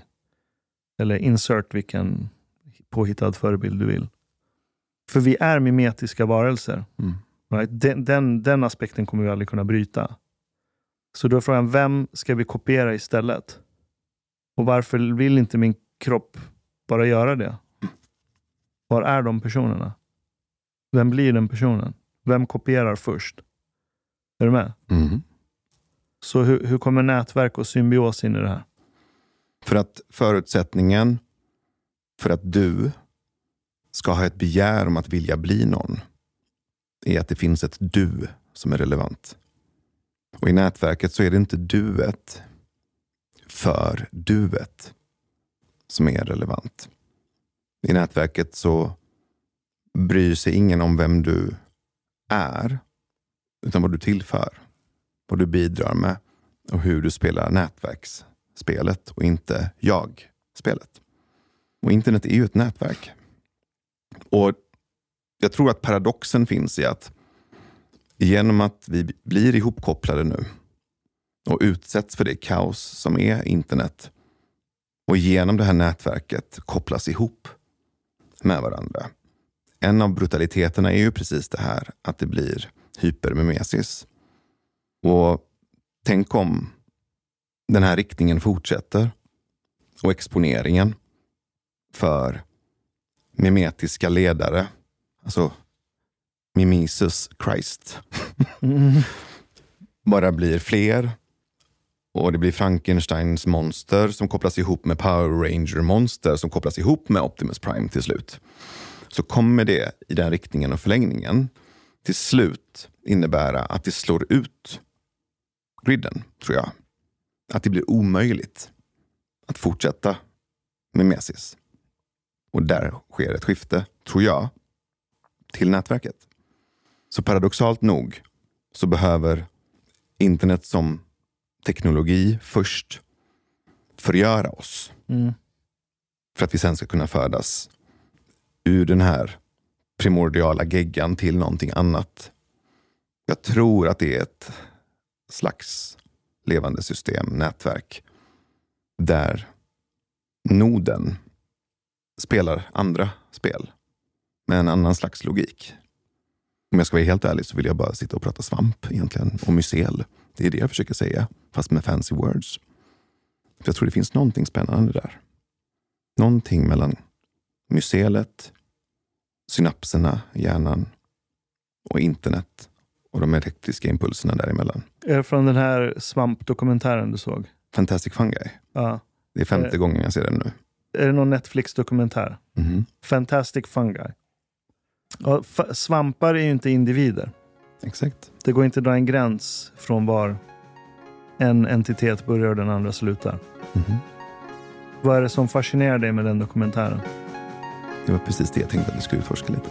Eller insert vilken påhittad förebild du vill. För vi är mimetiska varelser. Mm. Right? Den, den, den aspekten kommer vi aldrig kunna bryta. Så då är frågan, vem ska vi kopiera istället? Och varför vill inte min kropp bara göra det? Var är de personerna? Vem blir den personen? Vem kopierar först? Är du med? Mm. Så hur, hur kommer nätverk och symbios in i det här? För att förutsättningen för att du ska ha ett begär om att vilja bli någon är att det finns ett du som är relevant. Och i nätverket så är det inte duet för duet som är relevant. I nätverket så bryr sig ingen om vem du är, utan vad du tillför. Vad du bidrar med och hur du spelar nätverksspelet och inte jag-spelet. Och internet är ju ett nätverk. Och jag tror att paradoxen finns i att genom att vi blir ihopkopplade nu och utsätts för det kaos som är internet och genom det här nätverket kopplas ihop med varandra. En av brutaliteterna är ju precis det här att det blir hypermimesis. Och tänk om den här riktningen fortsätter och exponeringen för mimetiska ledare, alltså Mimesis Christ, bara blir fler och det blir Frankensteins monster som kopplas ihop med Power Ranger monster som kopplas ihop med Optimus Prime till slut. Så kommer det i den riktningen och förlängningen till slut innebära att det slår ut griden, tror jag. Att det blir omöjligt att fortsätta mimesis. Och där sker ett skifte, tror jag, till nätverket. Så paradoxalt nog så behöver internet som teknologi först förgöra oss. Mm. För att vi sen ska kunna födas ur den här primordiala geggan till någonting annat. Jag tror att det är ett slags levande system, nätverk, där noden spelar andra spel med en annan slags logik. Om jag ska vara helt ärlig så vill jag bara sitta och prata svamp egentligen, och mycel. Det är det jag försöker säga, fast med fancy words. För jag tror det finns någonting spännande där. Någonting mellan mycelet, synapserna i hjärnan och internet och de elektriska impulserna däremellan. Är det från den här svampdokumentären du såg? Fantastic Fungi. Ja. Det är femte Eh. gången jag ser den nu. Är det någon Netflix-dokumentär? Mhm. Fantastic Fungi. Ja, svampar är ju inte individer. Exakt. Det går inte att dra en gräns från var en entitet börjar och den andra slutar. Mhm. Vad är det som fascinerar dig med den dokumentären? Det var precis det jag tänkte att vi skulle utforska lite.